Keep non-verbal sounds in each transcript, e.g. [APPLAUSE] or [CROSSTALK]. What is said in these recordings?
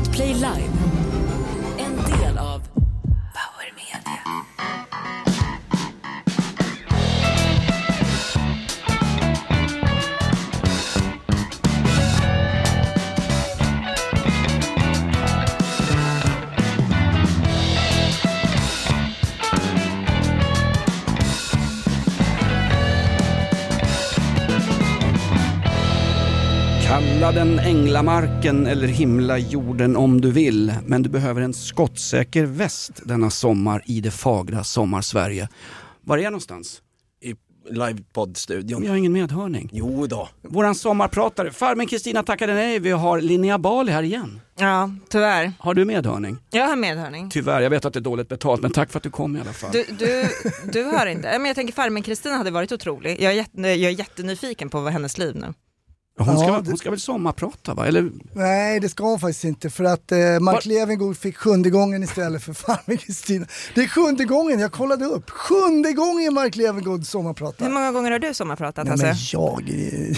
Podplay Live. Änglamarken eller himla jorden om du vill. Men du behöver en skottsäker väst denna sommar i det fagra sommarsverige. Var är jag någonstans? I livepoddstudion. Jag har ingen medhörning. Jo då. Våran sommarpratare, farmen Kristina tackade nej. Vi har Linnea Bali här igen. Ja, tyvärr. Har du medhörning? Jag har medhörning. Tyvärr, jag vet att det är dåligt betalt men tack för att du kom i alla fall. Du, du, du hör inte. Men jag tänker farmen Kristina hade varit otrolig. Jag är, jätte, jag är jättenyfiken på vad hennes liv nu. Hon ska, Ja, det- hon ska väl sommarprata va? Eller Nej, det ska hon faktiskt inte för att eh, Mark Var- Levengood fick sjunde gången istället för farmen Kristina. Det är sjunde gången, jag kollade upp. Sjunde gången Mark Levengood sommarpratar. Hur många gånger har du sommarpratat Nej, men Hasse? jag,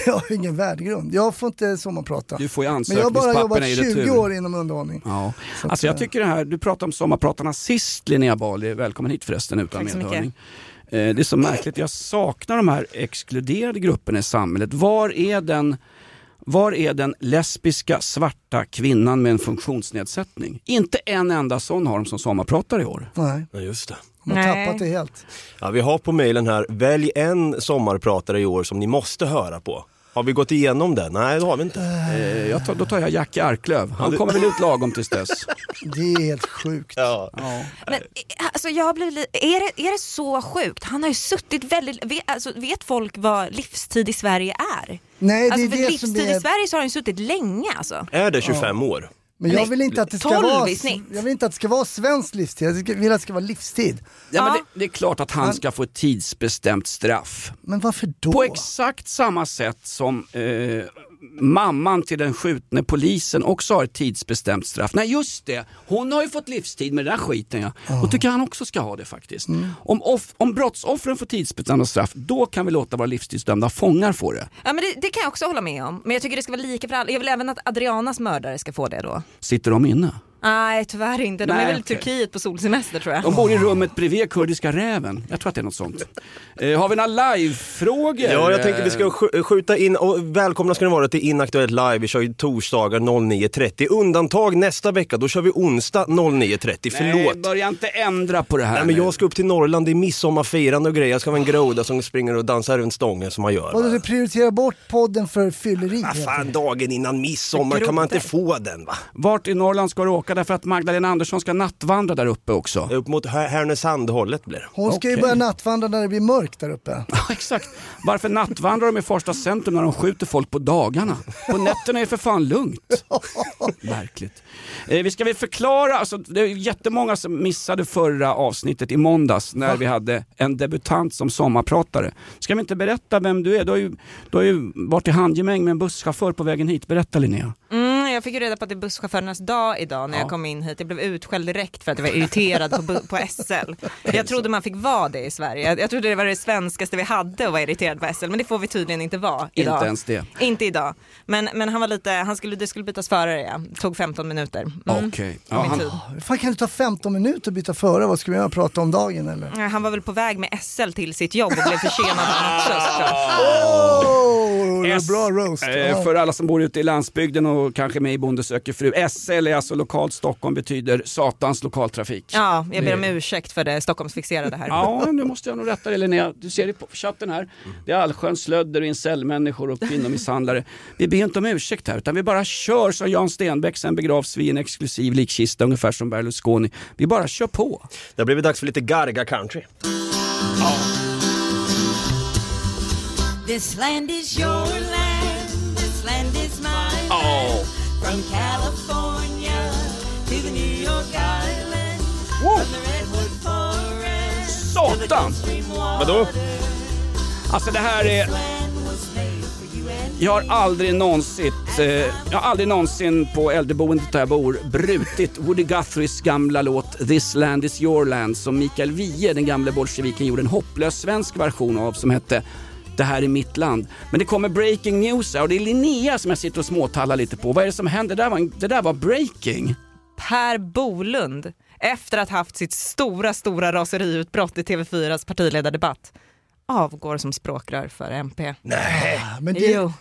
[LAUGHS] jag har ingen värdegrund. Jag får inte sommarprata. du får ju Men jag har bara jobbat ansökningspapperna i 20 retur. år inom underhållning. Ja. Att, Alltså jag eh, tycker det här, du pratade om sommarpratarna sist Linnea Bali, välkommen hit förresten utan Tack så mycket. Eh, Det är så märkligt, jag saknar de här exkluderade grupperna i samhället. Var är den, var är den lesbiska svarta kvinnan med en funktionsnedsättning? Inte en enda sån har de som sommarpratare i år. Nej, Ja, just det. de har Nej. tappat det helt. Ja, vi har på mejlen här, välj en sommarpratare i år som ni måste höra på. Har vi gått igenom det? Nej, det har vi inte. Eh, Jag tar, då tar jag Jackie Arklöv, han du- kommer väl ut lagom tills dess. [LAUGHS] Det är helt sjukt. Ja. Ja. Men eh, alltså, jag li- är, det, är det så sjukt? Han har ju suttit väldigt, vet, alltså, vet folk vad livstid i Sverige är? Nej, det Alltså, är det som livstid i är... Sverige så har han ju suttit länge alltså. Är det 25 år? Men jag vill inte att det ska 12 vara... i snitt. Jag vill inte att det ska vara svensk livstid, jag vill att det ska vara livstid. Ja, men det, det är klart att han ska få ett tidsbestämt straff. Men varför då? På exakt samma sätt som eh, mamman till den skjutne polisen också har ett tidsbestämt straff. Nej just det, hon har ju fått livstid med den där skiten ja. Och tycker han också ska ha det faktiskt. Om, off, om brottsoffren får tidsbestämda straff, då kan vi låta våra livstidsdömda fångar få det. Ja, men det, det kan jag också hålla med om. Men jag tycker det ska vara lika för alla. Jag vill även att Adrianas mördare ska få det då. Sitter de inne? Nej tyvärr inte, de Nej, är väl i okej. Turkiet på solsemester tror jag. De bor i rummet bredvid kurdiska räven. Jag tror att det är något sånt. Eh, har vi några live-frågor? Ja, jag tänkte vi ska sk- skjuta in, och välkomna ska ni vara till Inaktuellt Live. Vi kör ju torsdagar 09.30. Undantag nästa vecka, då kör vi onsdag 09.30. Förlåt. Nej, börja inte ändra på det här Nej men nu. jag ska upp till Norrland, det är midsommarfirande och grejer. Jag ska vara en groda som springer och dansar runt stången som man gör. Vadå, Va? du prioriterar bort podden för fylleri? Helt fan, enkelt. dagen innan midsommar kan man inte få den va? Vart i Norrland ska du åka? Därför att Magdalena Andersson ska nattvandra där uppe också. Upp mot Här- Härnösand-hållet blir det. Hon ska ju Okej. börja nattvandra när det blir mörkt där uppe. [LAUGHS] Ja, exakt. Varför nattvandrar de i första centrum när de skjuter folk på dagarna? På nätterna är det för fan lugnt. [LAUGHS] Märkligt. Eh, vi ska väl förklara, alltså, det är jättemånga som missade förra avsnittet i måndags när vi hade en debutant som sommarpratare. Ska vi inte berätta vem du är? Du har ju, du har ju varit i handgemäng med en busschaufför på vägen hit. Berätta Linnea. Mm, jag fick ju reda på att det är busschaufförernas dag idag när Ja. jag kom in hit. Jag blev utskälld direkt för att jag var irriterad på, på SL. [LAUGHS] Jag trodde man fick vara det i Sverige. Jag, jag trodde det var det svenskaste vi hade att vara irriterad på SL, men det får vi tydligen inte vara idag. Inte ens det. Inte idag. Men, men han var lite, han skulle, det skulle bytas förare ja. Tog 15 minuter. Mm. Okej. Av Ja, han, fan kan det ta 15 minuter att byta före? Vad ska vi göra? Prata om dagen eller? Ja, Han var väl på väg med SL till sitt jobb och blev försenad han också såklart. Oh, bra roast. Eh, för alla som bor ute i landsbygden och kanske med i Bonde söker fru. SL är alltså lokalt Stockholm, betyder satans lokaltrafik. Ja, jag ber om Det- ursäkt för det Stockholmsfixerade här. [LAUGHS] Ja, nu måste jag nog rätta dig Linnea. Du ser det på chatten här. Det är allsköns slödder och incellmänniskor och kvinnomisshandlare. Vi ber inte om ursäkt här, utan vi bara kör som Jan Stenbeck, sen begravs vi i en exklusiv likkista, ungefär som Berlusconi. Vi bara kör på. Det har blivit dags för lite Garga country. This land is your land, From California to the New York Island, Wow. from the Redwood Forest to the Satan! Vadå? Alltså det här är... Jag har aldrig någonsin, eh, jag har aldrig någonsin på äldreboendet där jag bor brutit Woody Guthries gamla låt This land is your land som Mikael Wiehe, den gamle bolsjeviken, gjorde en hopplös svensk version av som hette det här är mitt land. Men det kommer breaking news här och det är Linnea som jag sitter och småtallar lite på. Vad är det som händer? Det där var, det där var breaking. Per Bolund, efter att ha haft sitt stora, stora raseriutbrott i TV4s partiledardebatt, avgår som språkrör för MP. Men det, Jo.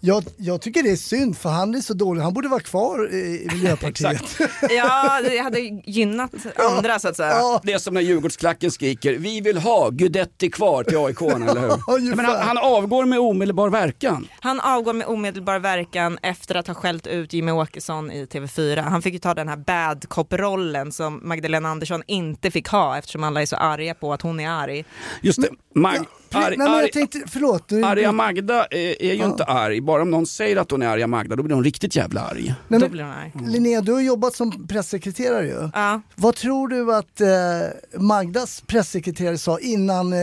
Jag, jag tycker det är synd för han är så dålig, han borde vara kvar i [LAUGHS] Miljöpartiet. Ja, det hade gynnat andra så att säga. Ja, Det är som när Djurgårdsklacken skriker vi vill ha Guidetti kvar till AIK, [LAUGHS] eller hur? Men han, han avgår med omedelbar verkan. Han avgår med omedelbar verkan efter att ha skällt ut Jimmy Åkesson i TV4. Han fick ju ta den här bad cop-rollen som Magdalena Andersson inte fick ha eftersom alla är så arga på att hon är arg. Just det, Mag, Nej, arg, men arg, jag tänkte, förlåt. nu- arga Magda är, är ju inte arg, bara om någon säger att hon är arga Magda då blir hon riktigt jävla arg. Nej, Då men, blir hon arg. Linnea, du har jobbat som pressekreterare ju. Ja. Vad tror du att eh, Magdas pressekreterare sa innan eh,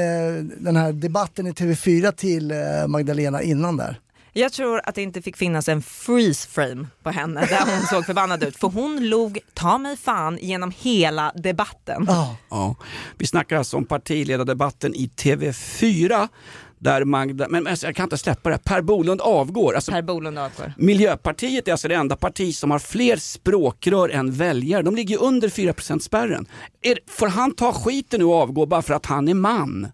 den här debatten i TV4 till eh, Magdalena innan där? Jag tror att det inte fick finnas en freeze frame på henne där hon såg förbannad ut. För hon log ta mig fan genom hela debatten. Ja. Ja. Vi snackar alltså om partiledardebatten i TV4 där Magda, men alltså, jag kan inte släppa det, här. Per Bolund avgår. Alltså, Per Bolund avgår. Miljöpartiet är alltså det enda parti som har fler språkrör än väljare. De ligger under 4 spärren. Är, får han ta skiten nu och avgå bara för att han är man?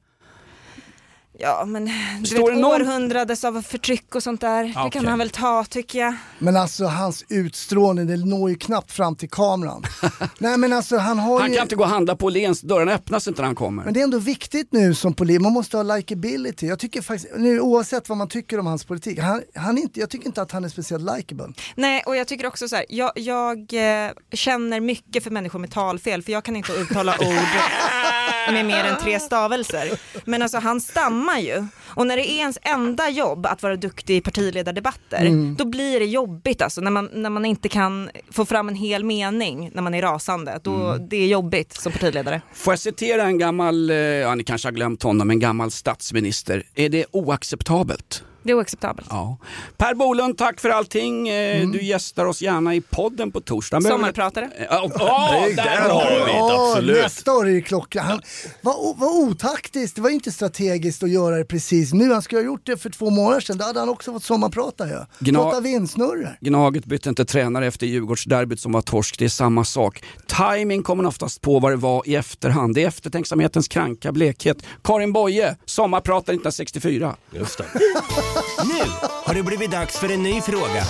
Ja men du Står vet det någon- århundradets av förtryck och sånt där. Det Okej. kan han väl ta tycker jag. Men alltså hans utstrålning, det når ju knappt fram till kameran. [LAUGHS] Nej men alltså han har Han ju... kan inte gå och handla på Åhléns, dörrarna öppnas inte när han kommer. Men det är ändå viktigt nu som polis, man måste ha likability. Jag tycker faktiskt, nu, oavsett vad man tycker om hans politik, han, han är inte, jag tycker inte att han är speciellt likable. Nej och jag tycker också så här, jag, jag eh, känner mycket för människor med talfel för jag kan inte uttala ord [LAUGHS] med mer än tre stavelser. Men alltså han stammar ju. Och när det är ens enda jobb att vara duktig i partiledardebatter, då blir det jobbigt alltså när man, när man inte kan få fram en hel mening när man är rasande. Då, Det är jobbigt som partiledare. Får jag citera en gammal, eh, ja ni kanske har glömt honom, en gammal statsminister. Är det oacceptabelt? Det är oacceptabelt. Ja. Per Bolund, tack för allting. Eh, Du gästar oss gärna i podden på torsdag. Men- Sommarpratare. Ja, oh, [LAUGHS] Nej, där har vi det, Åh, absolut. nästa år är det klocka. Han, vad, otaktiskt, det var inte strategiskt att göra det precis nu. Han skulle ha gjort det för två månader sedan, då hade han också fått sommarprata. Gna- Prata vindsnurror. Gnaget bytte inte tränare efter Djurgårdsderbyt som var torsk, det är samma sak. Timing kommer oftast på vad det var i efterhand. Det är eftertänksamhetens kranka blekhet. Karin Boye, sommarpratare 1964. Just det. [LAUGHS] Nu har det blivit dags för en ny fråga.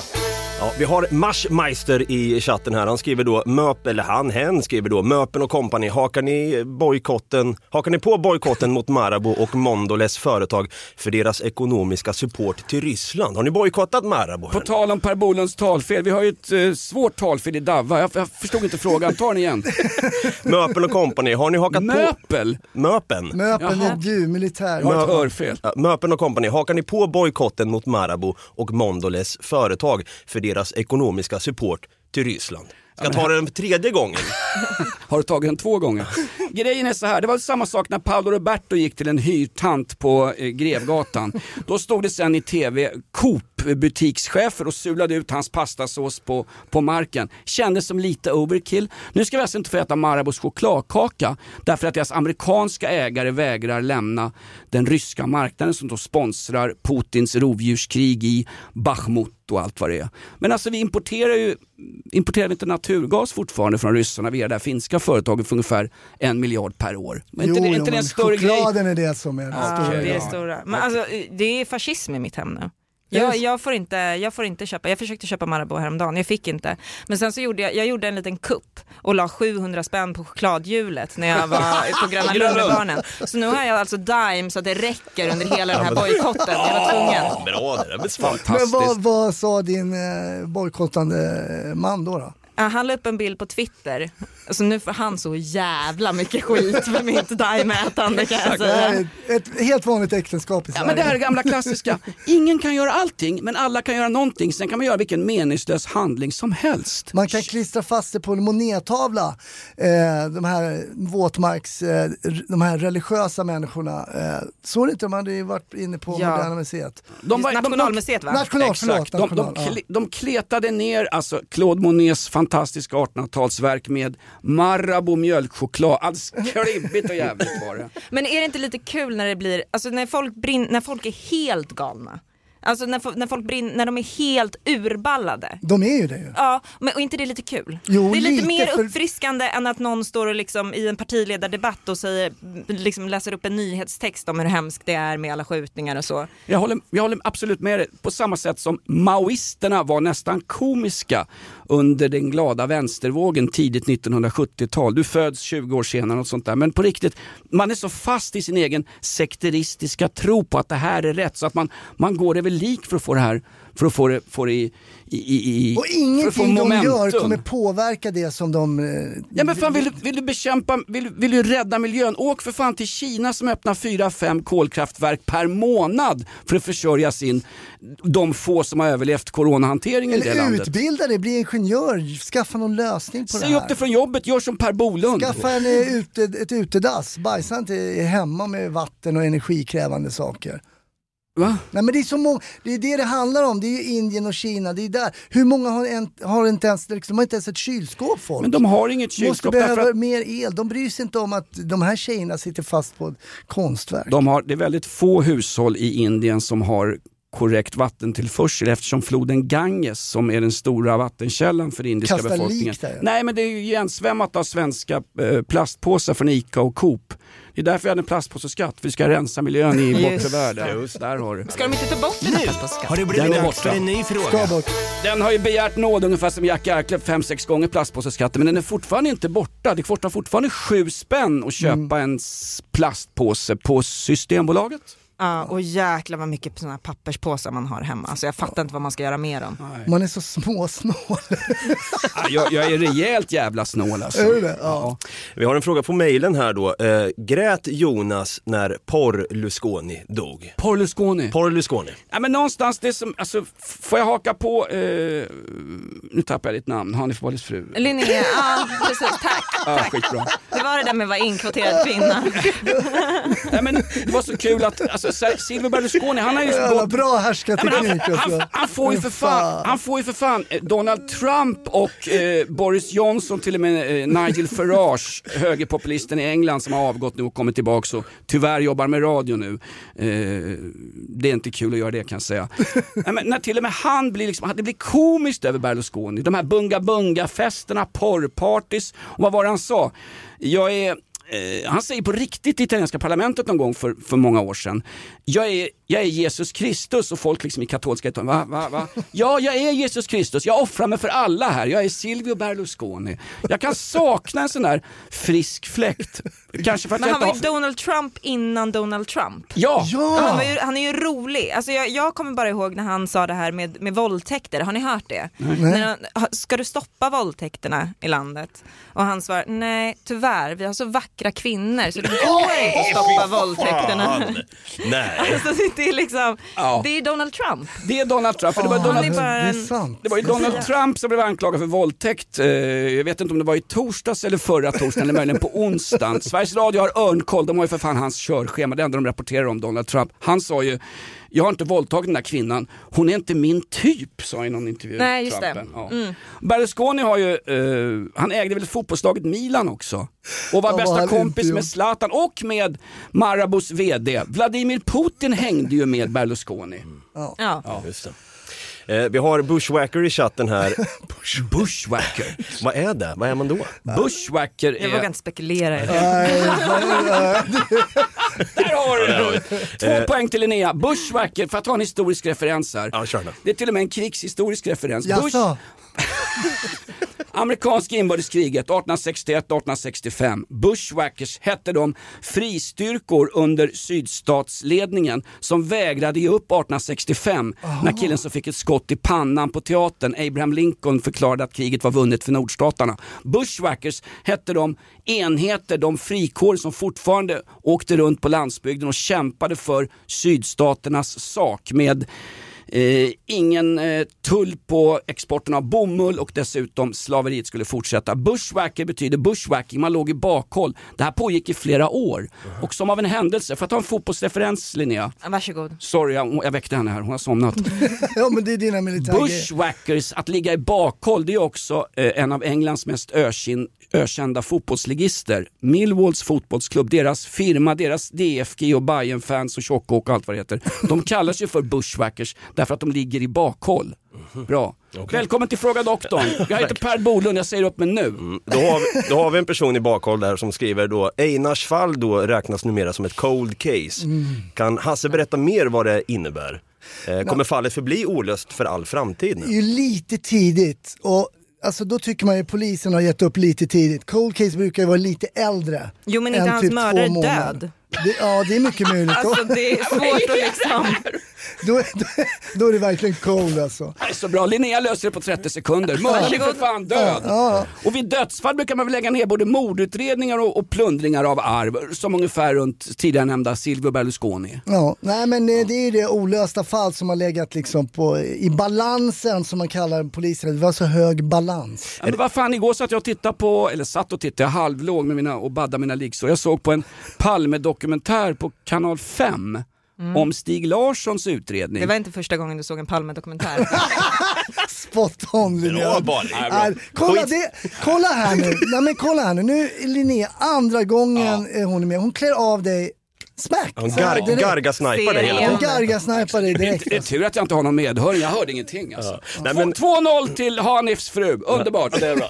Ja, vi har Marsmeister i chatten här. Han skriver då, Möp, eller han, hen skriver då, Möpen och kompani, hakar ni, bojkotten, hakar ni på bojkotten mot Marabou och Mondoles företag för deras ekonomiska support till Ryssland? Har ni bojkottat Marabou? På tal om Per Bolunds talfel, vi har ju ett eh, svårt talfel i Davva. Jag, jag förstod inte frågan, ta den igen. [LAUGHS] Möpen och kompani, har ni hakat på... Möpel? Möpen? Möpen Jaha. är du, militär. Jag har ett örfel. Ja, Möpen och kompani, hakar ni på bojkotten mot Marabou och Mondoles företag för deras ekonomiska support till Ryssland? Ska jag ta det en tredje gången? [LAUGHS] Har du tagit den två gånger? [LAUGHS] Grejen är så här, det var samma sak när Paolo Roberto gick till en hyrtant på eh, Grevgatan. Då stod det sen i tv Coop-butikschefer och sulade ut hans pastasås på, på marken. Kändes som lite overkill. Nu ska vi alltså inte få äta Marabous chokladkaka därför att deras amerikanska ägare vägrar lämna den ryska marknaden som då sponsrar Putins rovdjurskrig i Bachmut och allt vad det är. Men alltså vi importerar ju importerar vi inte naturgas fortfarande från ryssarna via det här finska företaget för ungefär en miljard per år. Men inte, det, inte men en större grej? chokladen är det som är det Ja, stora. det är stora. Men alltså, det är fascism i mitt hem nu. Jag, jag, får inte, jag får inte köpa, jag försökte köpa Marabou häromdagen, jag fick inte. Men sen så gjorde jag, jag gjorde en liten kupp och la 700 spänn på chokladhjulet när jag var [LAUGHS] på Gröna Lund med barnen. Så nu har jag alltså Dime så att det räcker under hela den här bojkotten. Jag var tvungen. Bra, det där smart. Men vad, Fantastiskt. vad sa din eh, bojkottande man då? då? Ja, Han la upp en bild på Twitter, så nu får han så jävla mycket skit för mitt Dime-ätande kan jag säga. är ett helt vanligt äktenskap i Ja, Sverige. men det här gamla klassiska. Ingen kan göra allting, men alla kan göra någonting. Sen kan man göra vilken meningslös handling som helst. Man kan klistra fast det på en monettavla, eh, de här våtmarks, eh, de här religiösa människorna. Eh, såg inte, de hade ju varit inne på Ja. Moderna Museet. De var- Nationalmuseet va? National, förlåt, Exakt. De, de, national, ja. de kletade ner alltså Claude Monets fantastiska 1800-talsverk med Marabou mjölkchoklad. Alldeles klibbigt och jävligt var det. [LAUGHS] Men är det inte lite kul när det blir, alltså när folk, brin- när folk är helt galna? Alltså när, när folk brinn, när de är helt urballade. De är ju det ju. Ja, men och inte det är lite kul? Jo, det är lite, lite, mer för- uppfriskande än att någon står och liksom i en partiledardebatt och säger, liksom läser upp en nyhetstext om hur hemskt det är med alla skjutningar och så. Jag håller, jag håller absolut med dig. På samma sätt som maoisterna var nästan komiska under den glada vänstervågen tidigt 1970-tal. Du föds 20 år senare och sånt där. Men på riktigt, man är så fast i sin egen sekteristiska tro på att det här är rätt så att man, man går över lik för att få det här, för att få det, få det i, i, i, Och för att få ingenting de gör kommer påverka det som de... eh, Ja men fan vill du, vill du bekämpa, vill, vill du rädda miljön? Åk för fan till Kina som öppnar 4-5 kolkraftverk per månad för att försörja sin, de få som har överlevt coronahanteringen i det Eller landet. utbilda dig, bli ingenjör, skaffa någon lösning på Säg det upp här. dig från jobbet, gör som Per Bolund. Skaffa en, eh, ute, ett utedass, bajsa inte hemma med vatten och energikrävande saker. Va? Nej men det är så många, det är det det handlar om, det är ju Indien och Kina, det är där. Hur många har, en, har inte ens, liksom, de har inte ens ett kylskåp folk? Men de har inget Måste kylskåp behöva därför att mer el, de bryr sig inte om att de här tjejerna sitter fast på ett konstverk. de har, det är väldigt få hushåll i Indien som har korrekt vattentillförsel eftersom floden Ganges som är den stora vattenkällan för indiska Kastar befolkningen. lik där. Nej men det är ju igensvämmat av svenska eh, plastpåsar från ICA och Coop. Det är därför vi hade en plastpåseskatt, vi ska rensa miljön i bortre världen. Just där har du. Ska de inte ta bort den här plastpåseskatten? Har det blivit Den är dags borta. för en ny Ska fråga? bort. Den har ju begärt nåd ungefär som Jack Arklöv fem sex gånger plastpåseskatten men den är fortfarande inte borta. Det kostar fortfarande sju spänn att köpa en s- plastpåse på Systembolaget. Ja, och jäklar vad mycket såna här papperspåsar man har hemma. Alltså jag fattar inte vad man ska göra med dem. Man är så småsnål. [LAUGHS] Ja, Jag, jag är rejält jävla snål alltså. Är det? Ja. Vi har en fråga på mejlen här då. Eh, grät Jonas när Porr Lusconi dog? Porlusconi. Porr Lusconi. Ja, men någonstans det som, alltså, får jag haka på, eh, nu tappar jag ditt namn, Hanif Balis fru. Linnea, ja precis, tack. [LAUGHS] Ja, tack. skitbra. Det var det där med att vara inkvoterad kvinna. [LAUGHS] Nej, men det var så kul att alltså, Silvio Berlusconi, han har ju Jävla bra härskarteknik. han, han, alltså. han, får ju för fan, han får ju för fan eh, Donald Trump och eh, Boris Johnson, till och med eh, Nigel Farage, [LAUGHS] högerpopulisten i England som har avgått nu och kommit tillbaka och tyvärr jobbar med radio nu. Eh, det är inte kul att göra det kan jag säga. [LAUGHS] Nej, men när till och med han blir liksom, det blir komiskt över Berlusconi. De här bunga bunga festerna, porrpartys och vad var det han sa? Jag är Eh, han säger på riktigt i italienska parlamentet någon gång för, för många år sedan. Jag är, jag är Jesus Kristus och folk liksom i katolska Italien, va, va, va? Ja, jag är Jesus Kristus. Jag offrar mig för alla här. Jag är Silvio Berlusconi. Jag kan sakna en sån där frisk fläkt. Kanske för att Men han var ju. Donald Trump innan Donald Trump. Ja, Han, Ja! var ju, han är ju rolig. Alltså jag, jag kommer bara ihåg när han sa det här med, med våldtäkter. Har ni hört det? När han, "Ha- ska du stoppa våldtäkterna i landet? Och han svarar, nej tyvärr, vi har så vackra kvinnor så det [LAUGHS] går inte att stoppa våldtäkterna. Nej. [LAUGHS] Alltså, det är liksom, Ja. det är Donald Trump. det är Donald Trump. För det var Han Donald Det en... Det var ju Donald Trump som blev anklagad för våldtäkt. Eh, Jag vet inte om det var i torsdags eller förra torsdagen eller möjligen på onsdagen. Sveriges Radio har örnkoll, de har ju för fan hans körschema, det enda de rapporterar om Donald Trump. Han sa ju, jag har inte våldtagit den där kvinnan, hon är inte min typ, sa i någon intervju. Nej, just det. Ja. Berlusconi har ju, eh, han ägde väl fotbollslaget Milan också. Och var Ja, bästa kompis med. Zlatan och med Marabous VD. Vladimir Putin hängde ju med Berlusconi. Ja. Just det. Eh, vi har Bushwacker i chatten här. [LAUGHS] Bushwacker. Vad är det? Vad är man då? Bushwacker Jag vågar är... inte spekulera i det. Där har du det! Två poäng till Linnea. Bushwacker, för att ha en historisk referens här. Ja, kör då. Det är till och med en krigshistorisk referens. Bush? [LAUGHS] amerikanska inbördeskriget 1861-1865. Bushwackers hette de fristyrkor under sydstatsledningen som vägrade ge upp 1865 när killen som fick ett skott i pannan på teatern, Abraham Lincoln, förklarade att kriget var vunnet för nordstaterna. Bushwackers hette de enheter, de frikår som fortfarande åkte runt på landsbygden och kämpade för sydstaternas sak med Eh, ingen eh, tull på exporten av bomull och dessutom slaveriet skulle fortsätta. Bushwacker betyder bushwacking, man låg i bakhåll. Det här pågick i flera år. Och som av en händelse, för att ta en fotbollsreferens Linnea. Varsågod. Sorry, jag, jag väckte henne här, hon har somnat. [LAUGHS] ja men det är dina militärgrejer. Bushwackers, att ligga i bakhåll, det är också eh, en av Englands mest ökin, ökända fotbollsligister. Millwalls fotbollsklubb, deras firma, deras DFG och bayern fans och tjockåk och allt vad det heter. De [LAUGHS] kallas ju för bushwackers därför att de ligger i bakhåll. Bra. Välkommen till Fråga doktorn. Jag heter Per Bolund, jag säger upp mig nu. Då har, vi, då har vi en person i bakhåll där som skriver då Einars fall då räknas numera som ett cold case. Kan Hasse berätta mer vad det innebär? Eh, kommer fallet förbli olöst för all framtid Det är nu? ju lite tidigt och alltså då tycker man ju polisen har gett upp lite tidigt. Cold case brukar ju vara lite äldre. Jo men inte än hans typ mördare död. Det, ja det är mycket möjligt. Alltså det är [LAUGHS] svårt att liksom... Då, då, då är det verkligen cold alltså. Det är så bra, Linnea löser det på 30 sekunder. Mördaren är för fan död. Och vid dödsfall brukar man väl lägga ner både mordutredningar och, och plundringar av arv, som ungefär runt tidigare nämnda Silvio Berlusconi. Ja, nej men eh, det är det olösta fall som har legat liksom på, i balansen som man kallar polisen. Det var så hög balans. Ja, men vad fan, igår satt jag och tittade på, eller satt och tittade, jag halvlåg med mina, och baddade mina liggsår. Jag såg på en Palme-dokumentär på kanal 5 om Stig Larssons utredning. Det var inte första gången du såg en Palme-dokumentär. [LAUGHS] Spot on Linnea. Nej, kolla, det, kolla här nu, nej men kolla här nu, nu är Linnea andra gången eh, hon är med, hon klär av dig smack. Hon gar, direkt. gargasnajpar dig hela Serien. Hon tiden. gargasnajpar dig direkt. Det är tur att jag inte har någon medhöring, jag hörde ingenting alltså. Men- 2-0 till Hanifs fru, underbart. Det är bra.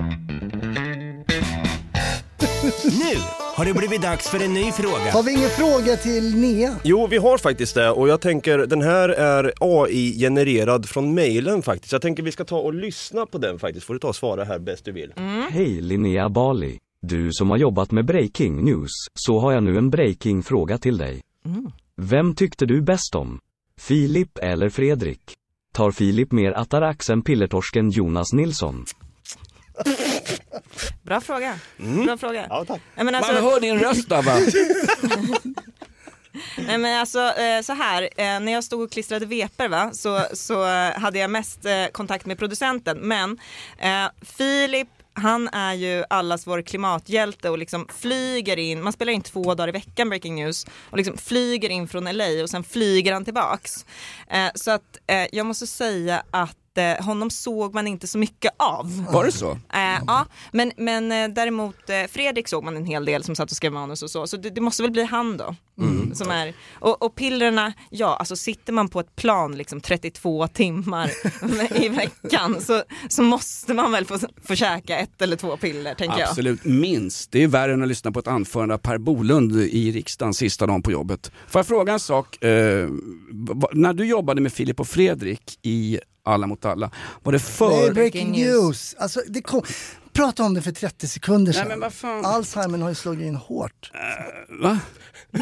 Nu har det blivit dags för en ny fråga. Har vi ingen fråga till Nea? Jo, vi har faktiskt det och jag tänker den här är AI-genererad från mejlen faktiskt. Jag tänker vi ska ta och lyssna på den faktiskt. Får du ta och svara här bäst du vill. Hej Linnea Bali. Du som har jobbat med breaking news, så har jag nu en breaking fråga till dig. Vem tyckte du bäst om? Filip eller Fredrik? Tar Filip mer Atarax än pillertorsken Jonas Nilsson? [LAUGHS] Bra fråga. Bra fråga. Ja, tack. Men alltså, Man hör din röst där va? [LAUGHS] Nej men alltså eh, så här, eh, när jag stod och klistrade veper va, så, så hade jag mest eh, kontakt med producenten. Men eh, Filip, han är ju allas vår klimathjälte och liksom flyger in, man spelar in två dagar i veckan Breaking News och liksom flyger in från LA och sen flyger han tillbaks. Eh, så att eh, jag måste säga att inte, honom såg man inte så mycket av. Var det så? Eh, ja, men, men eh, däremot eh, Fredrik såg man en hel del som satt och skrev manus och så, så det, det måste väl bli han då. Mm. Som är, och, och pillerna, ja alltså sitter man på ett plan liksom 32 timmar [LAUGHS] i veckan så, så måste man väl få, få käka ett eller två piller tänker jag. Absolut, minst. Det är värre än att lyssna på ett anförande av Per Bolund i riksdagen sista dagen på jobbet. Får jag fråga en sak? Eh, när du jobbade med Filip och Fredrik i Alla mot alla, var det för... breaking news. Alltså, det kom, prata om det för 30 sekunder Nej sedan. men vad fan. Alzheimer har ju slagit in hårt. Va? [LAUGHS]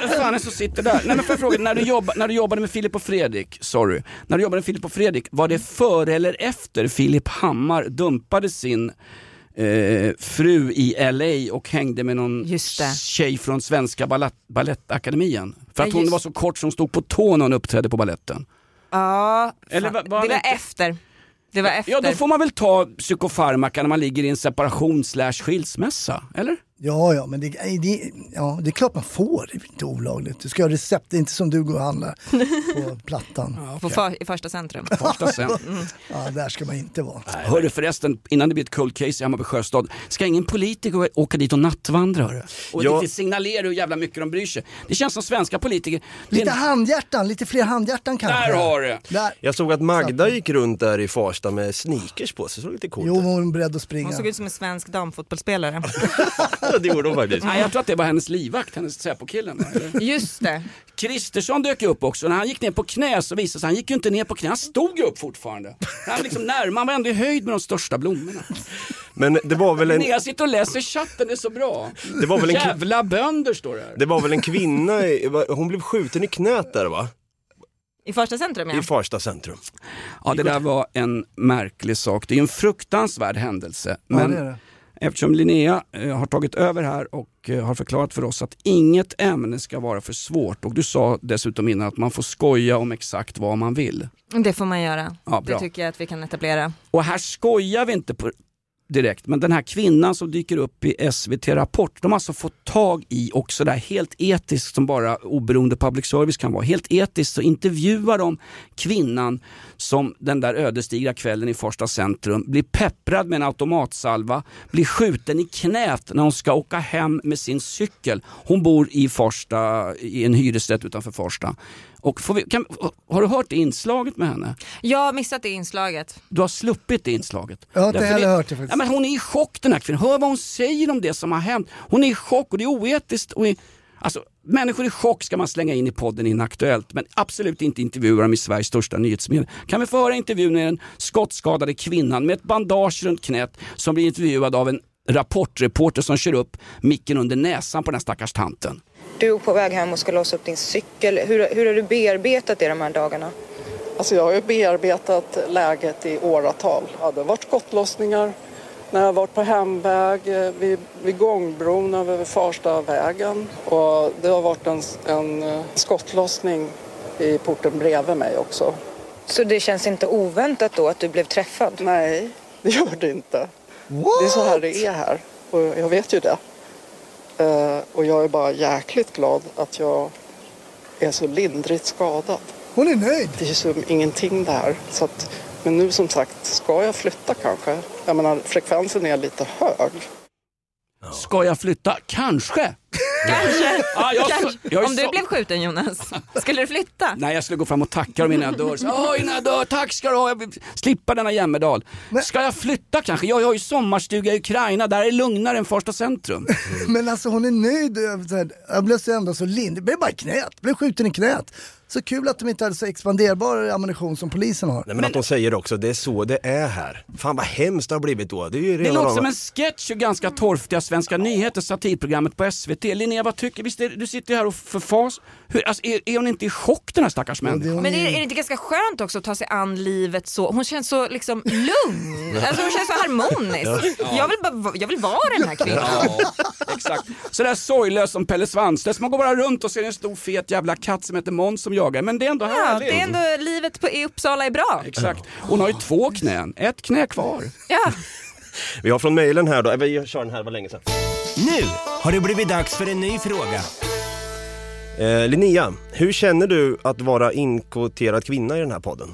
Vad fan är det som sitter där? Nej men får jag fråga, när du, jobba, när du jobbade med Filip och Fredrik, sorry. När du jobbade med Filip och Fredrik, var det före eller efter Filip Hammar dumpade sin eh, fru i LA och hängde med någon tjej från Svenska Balettakademien? För att Ja, hon just- var så kort som hon stod på tå när hon uppträdde på balletten. Ja, Eller va- var det det var inte- efter. Det var efter. Ja då får man väl ta psykofarmaka när man ligger i en separation slash skilsmässa, eller? Ja, ja, men det, det, ja, det är klart man får. Det är inte olagligt. Du ska ha recept, det är inte som du går och handlar på [LAUGHS] Plattan. På för, I första centrum. [LAUGHS] Första sen. Ja, där ska man inte vara. Hörru förresten, innan det blir ett cold case i Hammarby sjöstad, ska ingen politiker åka dit och nattvandra? Hörru? Och Ja. lite signalera hur jävla mycket de bryr sig. Det känns som svenska politiker. Lite en- handhjärtan, lite fler handhjärtan kanske. Där har du! Där. Jag såg att Magda gick runt där i Farsta med sneakers på sig, så det såg lite coolt Jo, hon är beredd att springa. Hon såg ut som en svensk damfotbollsspelare. [LAUGHS] Det gjorde hon faktiskt. Nej, jag tror att det var hennes livvakt, hennes Säpo-killen. Just det. Kristersson dök upp också. När han gick ner på knä så visade det sig han gick ju inte ner på knä, han stod ju upp fortfarande. Han, liksom närmare, han var ändå i höjd med de största blommorna. Men det var väl en, Jag sitter och läser chatten, det är så bra. det var väl en, Jävla bönder står det här. det var väl en kvinna, hon blev skjuten i knät där va? I första centrum ja. I Farsta centrum. Ja, det där var en märklig sak. Det är en fruktansvärd händelse. Ja, Men det är det. Eftersom Linnea eh, har tagit över här och eh, har förklarat för oss att inget ämne ska vara för svårt och du sa dessutom innan att man får skoja om exakt vad man vill. Det får man göra. Ja, det tycker jag att vi kan etablera. Och här skojar vi inte på direkt, men den här kvinnan som dyker upp i SVT Rapport, de har alltså fått tag i också där helt etiskt som bara oberoende public service kan vara. Helt etiskt så intervjuar de kvinnan som den där ödesdigra kvällen i Farsta centrum blir pepprad med en automatsalva, blir skjuten i knät när hon ska åka hem med sin cykel. Hon bor i Farsta, i en hyresrätt utanför Farsta. Och får vi, kan, har du hört det inslaget med henne? Jag har missat det inslaget. Du har sluppit det inslaget. Jag har inte Därför heller det, hört det faktiskt. Ja, men hon är i chock den här kvinnan. Hör vad hon säger om det som har hänt. Hon är i chock och det är oetiskt. Och i, alltså, människor i chock ska man slänga in i podden Inaktuellt men absolut inte intervjua dem i Sveriges största nyhetsmedie. Kan vi få höra intervjun med den skottskadade kvinnan med ett bandage runt knät som blir intervjuad av en rapportreporter som kör upp micken under näsan på den här stackars tanten. Du är på väg hem och ska låsa upp din cykel. Hur, hur har du bearbetat det de här dagarna? Alltså jag har ju bearbetat läget i åratal. Ja, det har varit skottlossningar när jag har varit på hemväg eh, vid, vid gångbron över Farstavägen. Och det har varit en, en eh, skottlossning i porten bredvid mig också. Så det känns inte oväntat då att du blev träffad? Nej, det gör det inte. Det är så här det är här och jag vet ju det. Eh, och jag är bara jäkligt glad att jag är så lindrigt skadad. Hon är nöjd. Det är som ingenting det här. Så att, men nu som sagt, ska jag flytta kanske? Jag menar, frekvensen är lite hög. Ska jag flytta? Kanske. Kanske. Ja, jag- Kanske. jag Om du så- blev skjuten Jonas, skulle du flytta? Nej, jag skulle gå fram och tacka dem innan jag dör. Så, Åh, innan jag dör, tack ska du ha. Jag slippa denna jämmerdal. Ska jag flytta kanske? Jag har ju sommarstuga i Ukraina, där är det lugnare än Farsta centrum. Men alltså hon är nöjd. Jag blev så ändå så lind. Det blev bara knät. Blev skjuten i knät. Så kul att de inte hade så expanderbar ammunition som polisen har. Nej men att de säger också, det är så det är här. Fan vad hemskt det har blivit då. Det är ju Det låter som en sketch ur ganska torftiga Svenska nyheter, satirprogrammet på SVT. Linnea, vad tycker Visst är, du sitter ju här och förfas. Hur, alltså, är, är hon inte i chock den här stackars människan? Men är, är det inte ganska skönt också att ta sig an livet så? Hon känns så liksom lugn. [LAUGHS] Alltså hon känns så harmonisk. Ja. Jag, vill bara, jag vill vara den här kvinnan. Ja, exakt. Sådär sorglös som Pelle Svanslös. Man går bara runt och ser en stor fet jävla katt som heter Måns som jagar. Men det är ändå Ja, härligt. det är ändå livet på, i Uppsala är bra. Exakt. Hon har ju två knän, ett knä kvar. Ja. [LAUGHS] Vi har från mejlen här då, Eh, vi kör den här, var länge sedan. Nu har det blivit dags för en ny fråga. Eh, Linnea, hur känner du att vara inkvoterad kvinna i den här podden?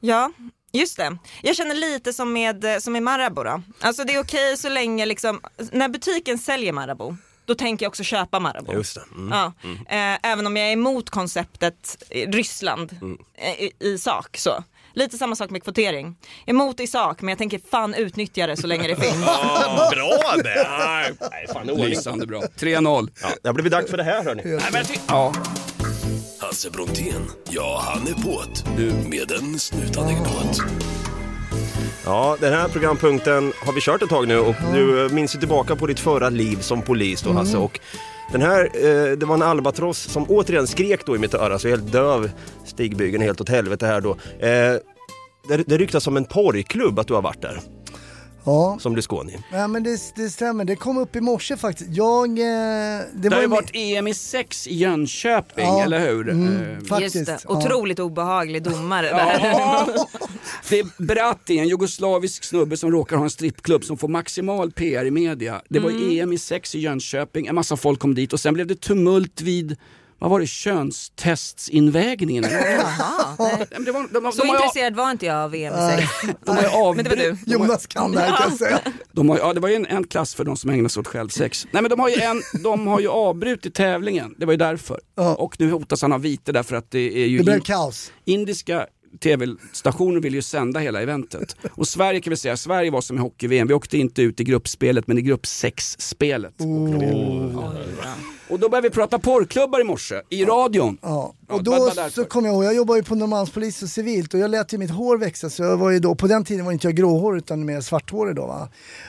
Ja, just det. Jag känner lite som med, som med Marabou då. Alltså det är okej så länge liksom, när butiken säljer Marabou, då tänker jag också köpa Marabou. Just det. Mm. Ja. Eh, även om jag är emot konceptet Ryssland Mm. eh, i, i sak. Så. Lite samma sak med kvotering. Emot i sak men jag tänker fan utnyttja det så länge det [LAUGHS] finns. Ja, bra det! Nej, fan, ordning. Lysande bra. 3-0. Ja, det har blivit dags för det här hörni. Ja. Hasse Brontén, ja han är på't. Nu med en snutanekdot. Ja, den här programpunkten har vi kört ett tag nu och du eh, minns ju tillbaka på ditt förra liv som polis då Hasse. Mm. Och den här, eh, det var en albatross som återigen skrek då i mitt öra, så jag är helt döv. Stigbygeln helt åt helvete här då. Eh, det, det ryktas om en porrklubb att du har varit där. Ja. Som Lyskoni. Ja men det, det stämmer, det kom upp i morse faktiskt. Jag... Eh, det, Det, var har ju ju varit EM i sex i Jönköping, Ja. eller hur? Mm, Eh, faktiskt. Just det. ja. Otroligt obehaglig domare där. Ja. Det är Bratti, en jugoslavisk snubbe som råkar ha en strippklubb som får maximal PR i media. Det var Mm. EM i sex i Jönköping, en massa folk kom dit och sen blev det tumult vid vad var det, könstestsinvägningen? [LAUGHS] Jaha, nej. [LAUGHS] Det var, de, de, Så de, intresserad var inte jag av VM i sex. de har [LAUGHS] Men det var du. Jonas kan det här kan jag säga. De har, ja, det var ju en, en klass för de som ägnar sig åt självsex. Nej men de har ju, en, de har ju avbrutit tävlingen, det var ju därför. Ja. Och nu hotas han av vite därför att det är ju Det blev in, kaos. indiska tv-stationer vill ju sända hela eventet. Och Sverige kan vi säga, Sverige var som i hockey-VM, vi åkte inte ut i gruppspelet men i grupp 6-spelet. Och då började vi prata porrklubbar i morse, i radion. Ja. Och då så kom jag ihåg, jag jobbar ju på Norrmalmspolis och civilt och jag lät ju mitt hår växa så jag var ju då, på den tiden var inte jag gråhårig utan mer svarthårig då va.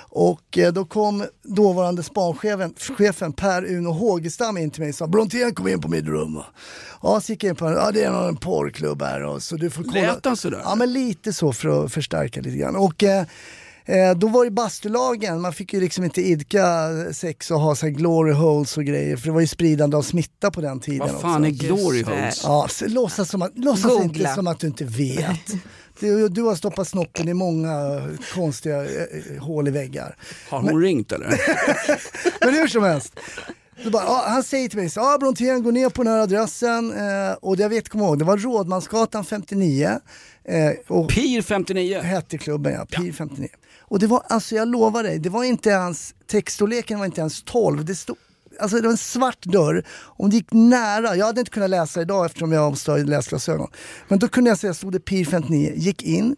Och eh, då kom dåvarande spanchefen chefen Per Uno Hågestam in till mig och sa Brontén kom in på mitt rum. va." Ja, så gick jag in på ja det är nog en porrklubb här och så du får kolla. Lät han sådär? Ja men lite så för att förstärka lite grann. Och eh, Eh, då var det bastulagen, man fick ju liksom inte idka sex och ha så här glory holes och grejer för det var ju spridande av smitta på den tiden Vad fan är också. glory Just det. holes? Ja, så låtsas, som att, låtsas inte som att du inte vet. Du, du har stoppat snoppen i många konstiga eh, hål i väggar. Har hon ringt eller? [LAUGHS] Men hur som helst. Bara, ja, han säger till mig så ja Brontén gå ner på den här adressen eh, och jag vet, kom ihåg, det var Rådmansgatan 59. Eh, och PIR 59. hette klubben ja, PIR 59. Och det var, alltså jag lovar dig, det var inte ens, textstorleken var inte ens 12. Det stod, alltså det var en svart dörr. Om det gick nära, jag hade inte kunnat läsa idag eftersom jag har läsglasögon. Men då kunde jag säga, stod det PIR 59, gick in,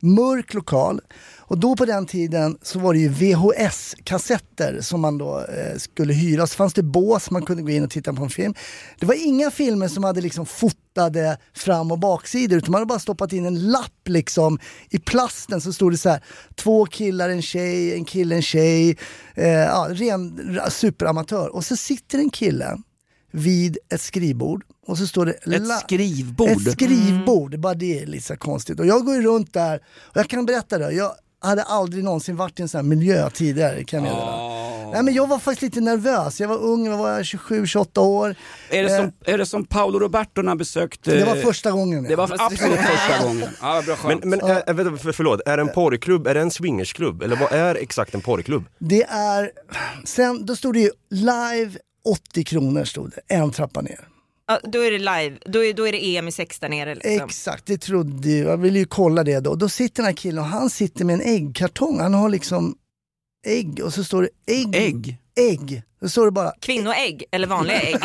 mörk lokal. Och då på den tiden så var det ju VHS-kassetter som man då eh, skulle hyra. Så fanns det bås, man kunde gå in och titta på en film. Det var inga filmer som hade liksom fotade fram och baksidor utan man hade bara stoppat in en lapp liksom i plasten så stod det så här två killar, en tjej, en kille, en tjej. Eh, ja, ren superamatör. Och så sitter en kille vid ett skrivbord och så står det Ett la- skrivbord? Ett skrivbord, bara det är lite så konstigt. Och jag går ju runt där och jag kan berätta det, jag hade aldrig någonsin varit i en sån här miljö tidigare kan jag meddela. Nej men jag var faktiskt lite nervös, jag var ung, jag var 27-28 år. Är det, Eh, som, är det som Paolo Roberto när han besökte... Det var första gången. Det var absolut första [LAUGHS] gången. Ja, bra Men, men är, vänta, för, förlåt, är det en porrklubb, är det en swingersklubb? Eller vad är exakt en porrklubb? Det är, sen då stod det ju live 80 kronor stod det, en trappa ner. Ja, då är det live, då är, då är det EM i sex där nere. Liksom. Exakt, det trodde jag. Jag ville ju kolla det då. Då sitter den här killen och han sitter med en äggkartong. Han har liksom ägg och så står det ägg. Ägg? Ägg. Då står det bara, Kvinnoägg eller vanliga ägg? [LAUGHS]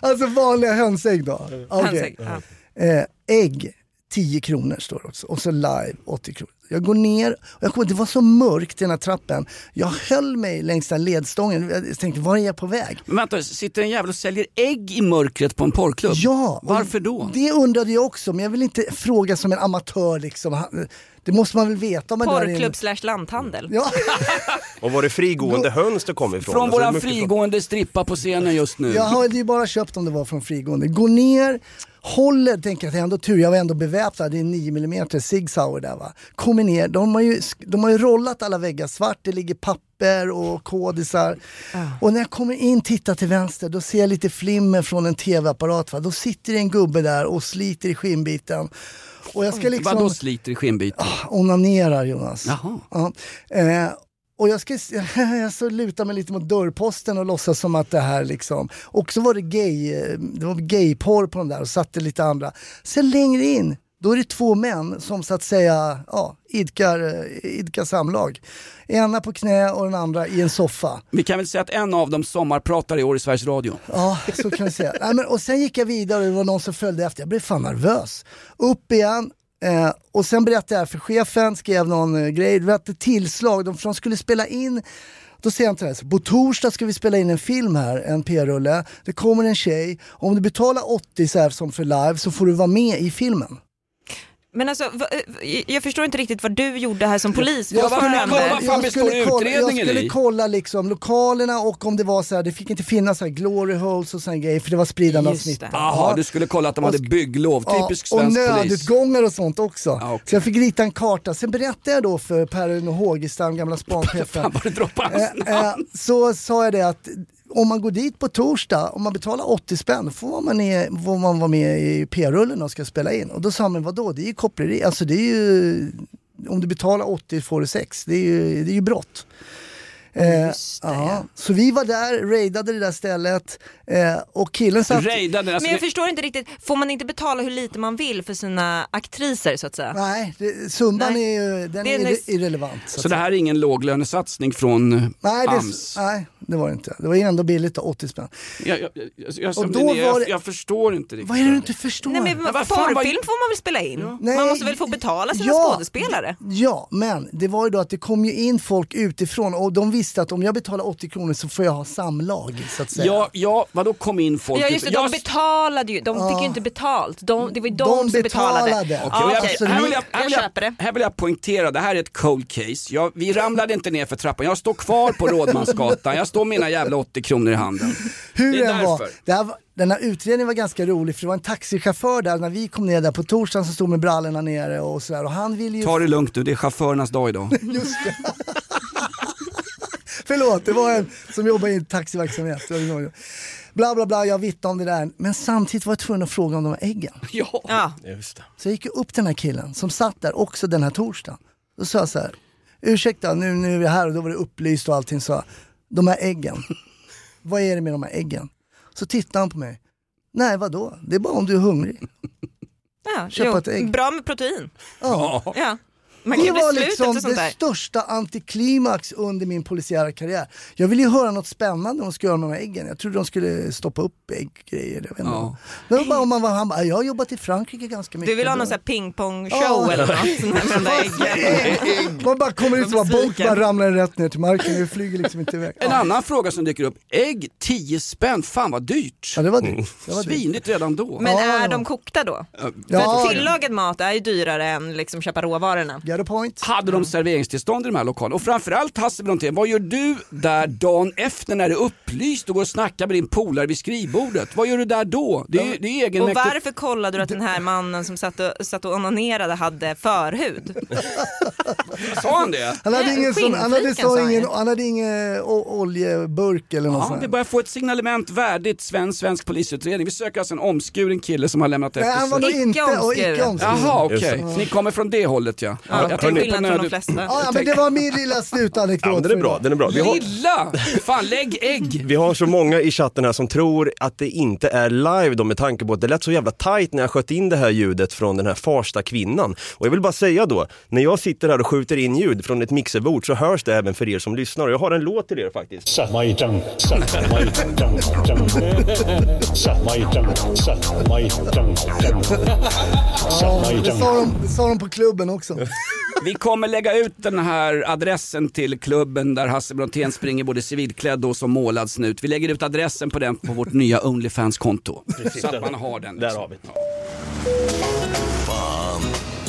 alltså vanliga hönsägg då. Okej. Hönsägg, ja. Eh, ägg, 10 kronor står det också. Och så live, 80 kronor. Jag går ner, och jag kommer, det var så mörkt i den här trappen. Jag höll mig längs den lledstången. Jag tänkte, var är jag på väg? Men vänta, sitter en jävel och säljer ägg i mörkret på en porrklubb? Ja! Varför då? Det undrade jag också, men jag vill inte fråga som en amatör liksom. Det måste man väl veta om man är där inne. Porrklubb slash lanthandel. Ja. [LAUGHS] Och var det frigående höns det kom ifrån? Från Alltså, våran frigående strippa på scenen just nu. Jag hade ju bara köpt om det var från frigående. Gå ner, håller, tänker jag, det är ändå tur, jag var ändå beväpnad, det är 9 mm Sig Sauer där va. Kommer ner, de har, ju, de har ju rollat alla väggar svart, det ligger papper och kodisar. Och när jag kommer in, tittar till vänster, då ser jag lite flimmer från en tv-apparat. Va? Då sitter det en gubbe där och sliter i skinnbiten. Och jag ska liksom... Vadå sliter i skinnbiten? onanerar Jonas. Jaha. Ja. Eh, och jag, ska, [LAUGHS] jag så lutar mig lite mot dörrposten och låtsas som att det här liksom... Och så var det gay, eh, det var gayporr på de där och satte lite andra. Sen längre in, då är det två män som så att säga ja, idkar, eh, idkar samlag. Ena på knä och den andra i en soffa. Vi kan väl säga att en av dem sommarpratar i år i Sveriges Radio. Ja, så kan vi säga. Nej, men, och sen gick jag vidare och det var någon som följde efter. Jag blev fan nervös. Upp igen. Eh, och sen berättade jag för chefen, skrev någon eh, grej, det var ett tillslag, de, för de skulle spela in då säger han till henne, på torsdag ska vi spela in en film här, en p-rulle. Det kommer en tjej, om du betalar 80 så här som för live så får du vara med i filmen. Men alltså, eh, jag förstår inte riktigt vad du gjorde här som polis. Jag Vad skulle, hände? jag skulle, kolla, jag skulle kolla liksom lokalerna och om det var så här, det fick inte finnas så här glory holes och sån grejer för det var spridande av smitta. Jaha, du skulle kolla att de hade bygglov, typisk ja, svensk och polis. nödutgångar och sånt också. Så jag fick rita en karta. Sen berättade jag då för Per Hågestam, gamla [LAUGHS] spanchefen. eh, eh, så sa jag det att om man går dit på torsdag, om man betalar 80 spänn, får man, ner, får man vara med i P-rullen och ska spela in. Och då sa han, vadå, det är ju koppleri, alltså det är ju, om du betalar 80 får du 6, det är ju, det är ju brott. Eh, ja. Så vi var där, raidade det där stället eh, och killen satt... Raidade, alltså Men jag förstår inte riktigt, får man inte betala hur lite man vill för sina aktriser så att säga? Nej, det, summan Nej. är ju den Det är är irrelevant. Så det här är ingen låglönesatsning från Nej det, AMS? nej, det var det inte. Det var ju ändå billigt, då, 80 spänn. Jag, jag, jag, jag, Och som då Linnea, var jag, det- jag förstår inte riktigt. Vad är det du inte förstår? Nej men Men vad porrfilm får man väl spela in? Nej, man måste väl få betala sina ja, skådespelare? Ja, men det var ju då att det kom ju in folk utifrån och de visste att om jag betalar 80 kronor så får jag ha samlag så att säga. Ja, ja, vadå kom in folk? Ja just det, jag, de betalade ju, de fick Ja. ju inte betalt. De, det var ju de, De som betalade. betalade. Okej. här, vill jag, här, vill jag, köper det. här vill jag poängtera, det här är ett cold case. Jag, vi ramlade inte ner för trappan, jag står kvar på Rådmansgatan, står med mina jävla 80 kronor i handen. Hur det är den var, det här var, den här utredningen var ganska rolig för det var en taxichaufför där när vi kom ner där på torsdagen som stod med brallorna nere och sådär och han ville ju... Ta det lugnt nu, det är chaufförernas dag idag. [LAUGHS] Just det. Förlåt, det var en som jobbar i en taxiverksamhet. Bla bla bla, jag vittnade om det där. Men samtidigt var jag tvungen att fråga om de här äggen. [LAUGHS] Ja. Ja. Just det. Så jag gick upp till den här killen som satt där också den här torsdagen. Då sa jag så här, ursäkta nu, nu är vi här och då var det upplyst och allting så. De här äggen, [LAUGHS] vad är det med de här äggen? Så tittade han på mig. Nej vadå, det är bara om du är hungrig. Ja, Köpa jo, ett ägg. Bra med protein. Ja. Ja. Man Det var liksom det där. största antiklimax under min polisiära karriär. Jag ville ju höra något spännande de skulle göra med de här äggen. Jag trodde de skulle stoppa upp ägggrejer. Jag vet inte. Ja. Var bara om man var, han bara, jag har jobbat i Frankrike ganska mycket. Du vill ha någon sån här pingpong-show Ja. eller något? Med. Man bara kommer ut som bara bara ramlar rätt ner till marken. Det flyger liksom inte iväg. En annan fråga som dyker upp, ägg 10 spänn, fan vad dyrt. Ja det var dyrt. Det var dyrt. Svinigt redan då. Men Ja, är ja. de kokta då? Ja, För tillagad mat är ju dyrare än liksom köpa råvarorna. Get a point. Hade de serveringstillstånd i de här lokalerna? Och framförallt Hasse Brontén, vad gör du där dagen efter när det är upplyst och går och snackar med din polare vid skrivbordet? Vad gör du där då? Det är, det är Och egenmäktigt. varför kollade du att den här mannen som satt och, satt och onanerade hade förhud? [LAUGHS] Sa han det? Han hade Nej, ingen, sån, han hade, så ingen, han hade ingen oljeburk eller något Ja, sånt. vi börjar få ett signalement värdigt svensk, svensk polisutredning. Vi söker alltså en omskuren kille som har lämnat Nej, efter han var nog sig. inte och omskuren. Jaha, okej. Det. Ni kommer från det hållet ja. Ja, till tänkte skillnad från de flesta. Ja, ja, men det var min lilla slutanekdot. Ja, men den är bra, den är bra. Vi har, Lilla! Fan, lägg ägg! [LAUGHS] vi har så många i chatten här som tror att det inte är live då med tanke på att det lät så jävla tight när jag sköt in det här ljudet från den här Farsta kvinnan. Och jag vill bara säga då, när jag sitter här och skjuter in ljud från ett mixerbord så hörs det även för er som lyssnar. Och jag har en låt till er faktiskt. Ja, det, sa de, det sa de på klubben också. Vi kommer lägga ut den här adressen till klubben där Hasse Brontén springer både civilklädd och som målad snut. Vi lägger ut adressen på den på vårt nya Onlyfans-konto. Så att man har den. Där liksom. har vi det. Fan,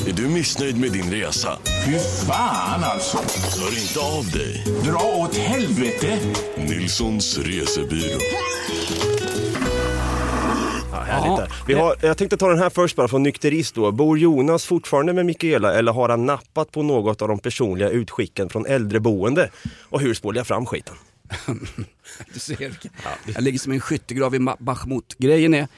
är du missnöjd med din resa? Fy fan alltså. Hör inte av dig. Dra åt helvete. Nilssons resebyrå. Ja, härligt där. Vi har, jag tänkte ta den här först bara från nykterist då. Bor Jonas fortfarande med Mikaela eller har han nappat på något av de personliga utskicken från äldreboende? Och hur spolar jag fram skiten? [LAUGHS] Du ser, jag ligger som en skyttegrav i Bachmut. Grejen är,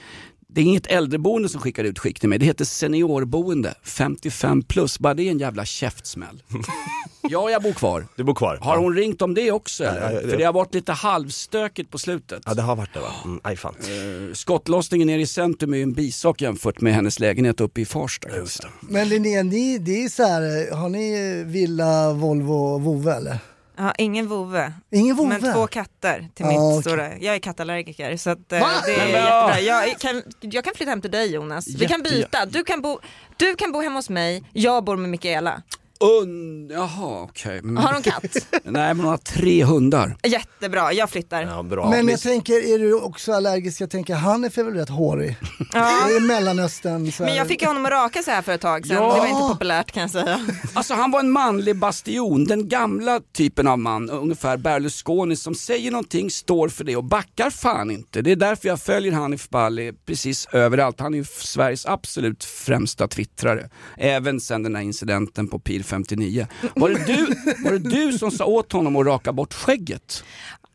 det är inget äldreboende som skickar ut skick till mig, det heter seniorboende, 55 plus. Bara det är en jävla käftsmäll. [LAUGHS] Ja, jag bor kvar. Du bor kvar? Har hon ringt om det också eller? Ja, ja, ja. För det har varit lite halvstökigt på slutet. Ja, det har varit det va? Mm, aj fan. Eh, Skottlossningen nere i centrum är ju en bisak jämfört med hennes lägenhet uppe i Farsta. Just det. Men Linnea, ni, det är så här, har ni villa, Volvo, Vove eller? Ja, ingen vovve. Ingen vovve? Men två katter till Ja, mitt okej. stora. Jag är kattallergiker så att, eh, det är Men, jättebra. Jag kan, jag kan flytta hem till dig Jonas. Vi kan byta. Du kan, bo, du kan bo hemma hos mig, jag bor med Mikaela. Un... Jaha, okej. Mm. Har hon katt? [LAUGHS] Nej, men hon har tre hundar. Jättebra, jag flyttar. Ja, bra. Men jag tänker, är du också allergisk? Jag tänker, Hanif är väl rätt hårig? Ja. Det är Mellanöstern. Så här. Men jag fick honom att raka så här för ett tag sedan. Ja. Det var inte populärt kan jag säga. [LAUGHS] Alltså han var en manlig bastion, den gamla typen av man, ungefär Berlusconi som säger någonting, står för det och backar fan inte. Det är därför jag följer Hanif Bali precis överallt. Han är ju Sveriges absolut främsta twittrare. Även sen den här incidenten på PIR 59. Var det du, var det du som sa åt honom att raka bort skägget?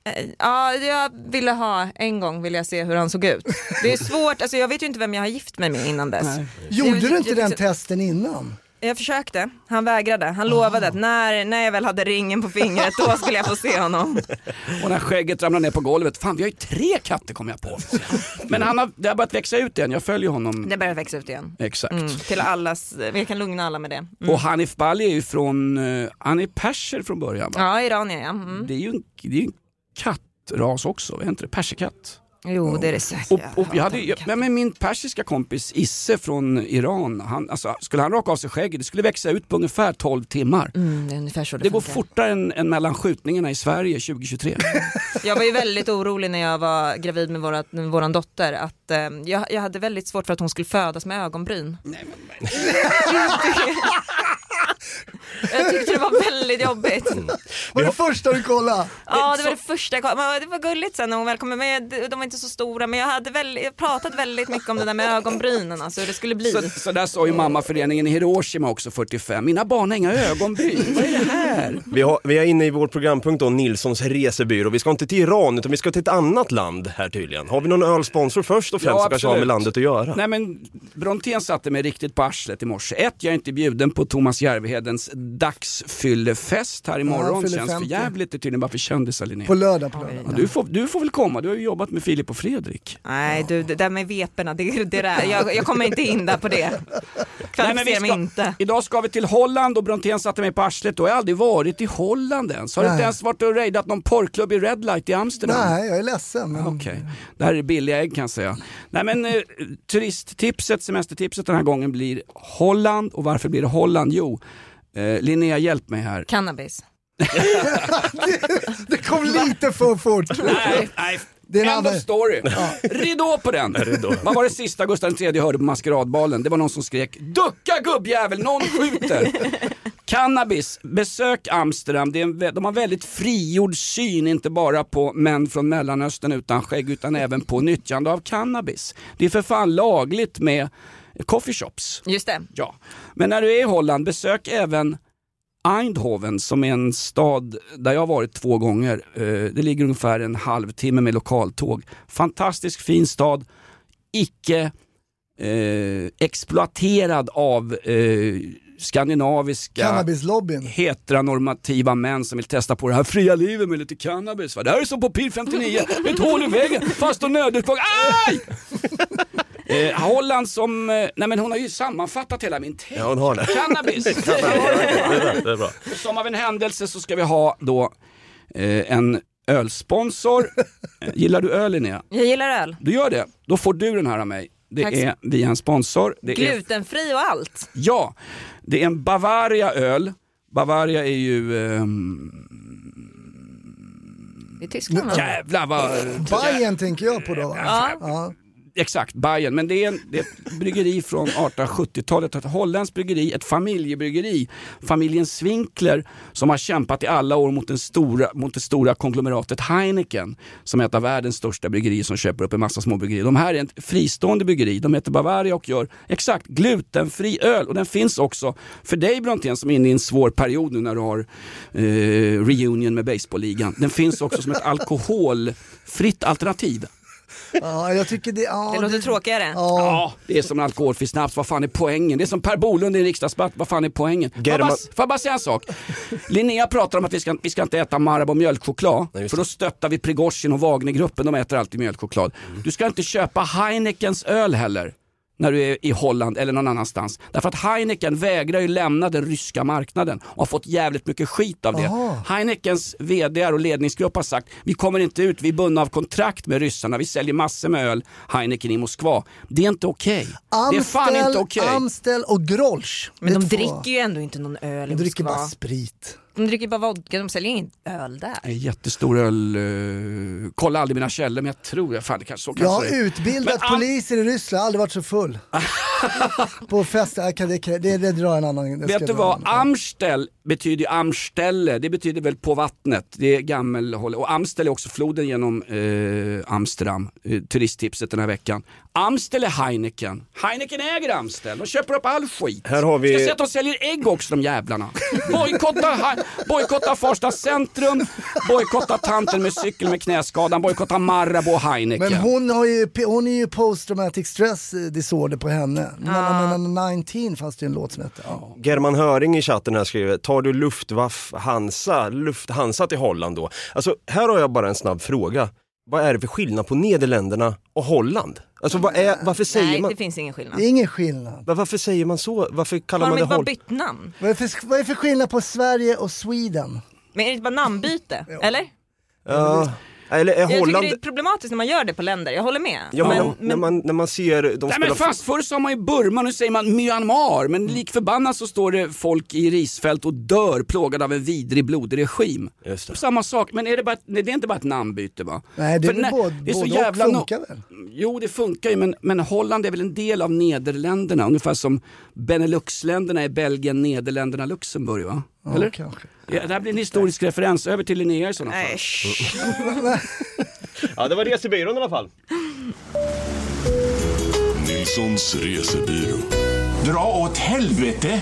Eh, Ja, jag ville ha, en gång ville jag se hur han såg ut. Det är svårt, alltså jag vet ju inte vem jag har gift mig med innan dess. Gjorde Jag- du inte jag- den testen innan? Jag försökte, han vägrade. Han lovade att när, när jag väl hade ringen på fingret då skulle jag få se honom. [LAUGHS] Och när skägget ramlar ner på golvet, fan vi har ju tre katter kom jag på. Men han har, det har börjat växa ut igen, jag följer honom. Det börjar växa ut igen. Exakt. Mm, till allas, vi kan lugna alla med det. Mm. Och Hanif Bali är ju från, uh, han är perser från början va? Ja, iranier ja. Mm. Det är ju en, det är en kattras också, är inte det? Perserkatt? Jo, det är det säkert. Och, och jag hade, jag, men min persiska kompis Isse från Iran, han, alltså, skulle han raka av sig skägget, det skulle växa ut på ungefär 12 timmar. Mm, det det, Det går fortare än, än mellan skjutningarna i Sverige 2023. [LAUGHS] Jag var ju väldigt orolig när jag var gravid med vårat, med våran dotter att eh, jag, jag hade väldigt svårt för att hon skulle födas med ögonbryn. [LAUGHS] [LAUGHS] [LAUGHS] jag tyckte det var väldigt jobbigt. Var det första du kollade? Ja det var det första jag men Det var gulligt sen när hon väl kom med. De var inte så stora men jag hade väl, jag pratat väldigt mycket om det där med ögonbrynen, alltså hur det skulle bli. Så, så där sa ju mammaföreningen i Hiroshima också 45, mina barn har inga ögonbryn, vad är det här? [LAUGHS] Vi, har, vi är inne i vår programpunkt då, Nilssons resebyrå. Vi ska inte till Iran utan vi ska till ett annat land här tydligen. Har vi någon ölsponsor först och främst Ja, som kanske har med landet att göra? Nej men Brontén satte mig riktigt på arslet i morse. Ett, jag är inte bjuden på Thomas Järvehedens dagsfyllefest här Ja, imorgon. fyller Känns för 50. jävligt, det är tydligen bara för kändisar Linnea. På lördag, på lördag. Ja, du, får, du får väl komma, du har ju jobbat med Filip och Fredrik. Nej du, det där med veperna, det, det där, jag, jag kommer inte in där på det. Nej, men vi Kvalificerar mig inte. Idag ska vi till Holland och Brontén satte mig på arslet och jag har aldrig varit i Holland ens. Har du inte ens varit och raidat någon porrklubb i Red Light i Amsterdam? Nej, jag är ledsen. Men... Okej, det här är billiga ägg kan jag säga. Nej men eh, turisttipset, semestertipset den här gången blir Holland och varför blir det Holland? Jo, eh, Linnea hjälp mig här. Cannabis. [LAUGHS] Det kom lite för fort. Nej, nej. Det är en End of story. Ridå på den. Vad var det sista Gustav III hörde på maskeradbalen? Det var någon som skrek “Ducka gubbjävel, någon skjuter!” Cannabis, besök Amsterdam. Det är en, de har väldigt frigjord syn, inte bara på män från Mellanöstern utan skägg, utan även på nyttjande av cannabis. Det är för fan lagligt med coffeeshops. Just det. Ja, men när du är i Holland, besök även Eindhoven som är en stad där jag har varit två gånger. Eh, Det ligger ungefär en halvtimme med lokaltåg. Fantastisk fin stad, icke eh, exploaterad av eh, skandinaviska heteronormativa män som vill testa på det här fria livet med lite cannabis. Va? Det här är som på PIR 59, ett hål i väggen, fast och. Aj! Eh, Holland som, eh, nej men hon har ju sammanfattat hela min text. Ja, hon har det. Cannabis! [LAUGHS] Det är bra. [LAUGHS] Och som av en händelse så ska vi ha då eh, en ölsponsor. Eh, Gillar du öl Linnea? Jag gillar öl. Du gör det, då får du den här av mig. Det Tack. är via en sponsor. Det är, Glutenfri och allt. ja, det är en Bavaria öl. Bavaria är ju... ehm, I Tyskland. va? jävlar vad... Bajen tänker jag på då. Ja. Ja. Exakt, Bayern. Men det är, en, det är ett bryggeri från 1870-talet, ett holländskt bryggeri, ett familjebryggeri. Familjen Swinkler som har kämpat i alla år mot, den stora, mot det stora konglomeratet Heineken som är ett av världens största bryggerier som köper upp en massa små bryggerier. De här är ett fristående bryggeri, de heter Bavaria och gör exakt glutenfri öl och den finns också för dig Brontén som är inne i en svår period nu när du har eh, reunion med baseballligan. Den finns också som ett alkoholfritt alternativ. Ja, jag tycker det... Ja, Det låter tråkigare. Ja. Ja, det är som alkoholfri snaps, vad fan är poängen? Det är som Per Bolund i en riksdagsdebatt, vad fan är poängen? Får jag, bara, får jag bara säga en sak? Linnea pratar om att vi ska, vi ska inte äta Marabou mjölkchoklad, för då stöttar vi Prigozjin och Wagnergruppen, de äter alltid mjölkchoklad. Du ska inte köpa Heinekens öl heller när du är i Holland eller någon annanstans. Därför att Heineken vägrar ju lämna den ryska marknaden och har fått jävligt mycket skit av det. Aha. Heinekens VD och ledningsgrupp har sagt vi kommer inte ut, vi är bundna av kontrakt med ryssarna, vi säljer massor med öl, Heineken i Moskva. Det är inte okej. Det är fan inte okej. Amstel och Grolsch. Men de två. dricker ju ändå inte någon öl i De dricker Moskva. bara sprit. De dricker bara vodka, de säljer ingen öl där. En jättestor öl, uh, kolla aldrig mina källor men jag tror, fan det kanske så Jag har kanske det är. utbildat Men poliser i Ryssland, aldrig varit så full. [LAUGHS] på fest, jag kan- det, det, det drar en annan... Vet du vad. Amstel betyder ju Amstelle, det betyder väl på vattnet. Det är gammelhåll. Och Amstel är också floden genom eh, Amsterdam, eh, turisttipset den här veckan. Amstel är Heineken. Heineken äger Amstel, de köper upp all skit. Här har vi- Ska se att de säljer ägg också de jävlarna. Bojkotta, Farsta centrum, bojkotta tanten med cykel med knäskadan, bojkotta Marabou och Heineken. Men hon, har ju, hon är ju post traumatic stress disorder på henne. Ah. 19 fanns det en låt som hette. Ja. German Höring i chatten här skriver, tar du Luftwaff Hansa, Lufthansa till Holland då? Alltså här har jag bara en snabb fråga. Vad är det för skillnad på Nederländerna och Holland? Alltså vad är, varför säger Nej, man... det finns ingen skillnad. Det är ingen skillnad. Va- Varför säger man så? Varför kallar Har man de det inte bara Holland? bytt namn? Vad är, för, vad är för skillnad på Sverige och Sweden? Men är det inte bara namnbyte? Eller? Ja, eller Jag tycker Holland... det är problematiskt när man gör det på länder, jag håller med. Ja, men, men, när, när, man, när man ser de Nej spelar... men fast förr sa man ju Burma, nu säger man Myanmar. Men lik förbannat så står det folk i risfält och dör plågade av en vidrig blodig regim. Just det. Samma sak, men är det, bara, ett- nej, det är inte bara ett namnbyte va? Nej, det är väl både, det är så både jävla och no- funkar väl? Jo det funkar ju men, men Holland är väl en del av Nederländerna, ungefär som Beneluxländerna är Belgien, Nederländerna, Luxemburg va? Ja, Eller? kanske. Ja, det här blir en historisk referens, över till Linnea i sådana fall. Ja, det var resebyrån i alla fall. Nilssons resebyrå. Dra åt helvete!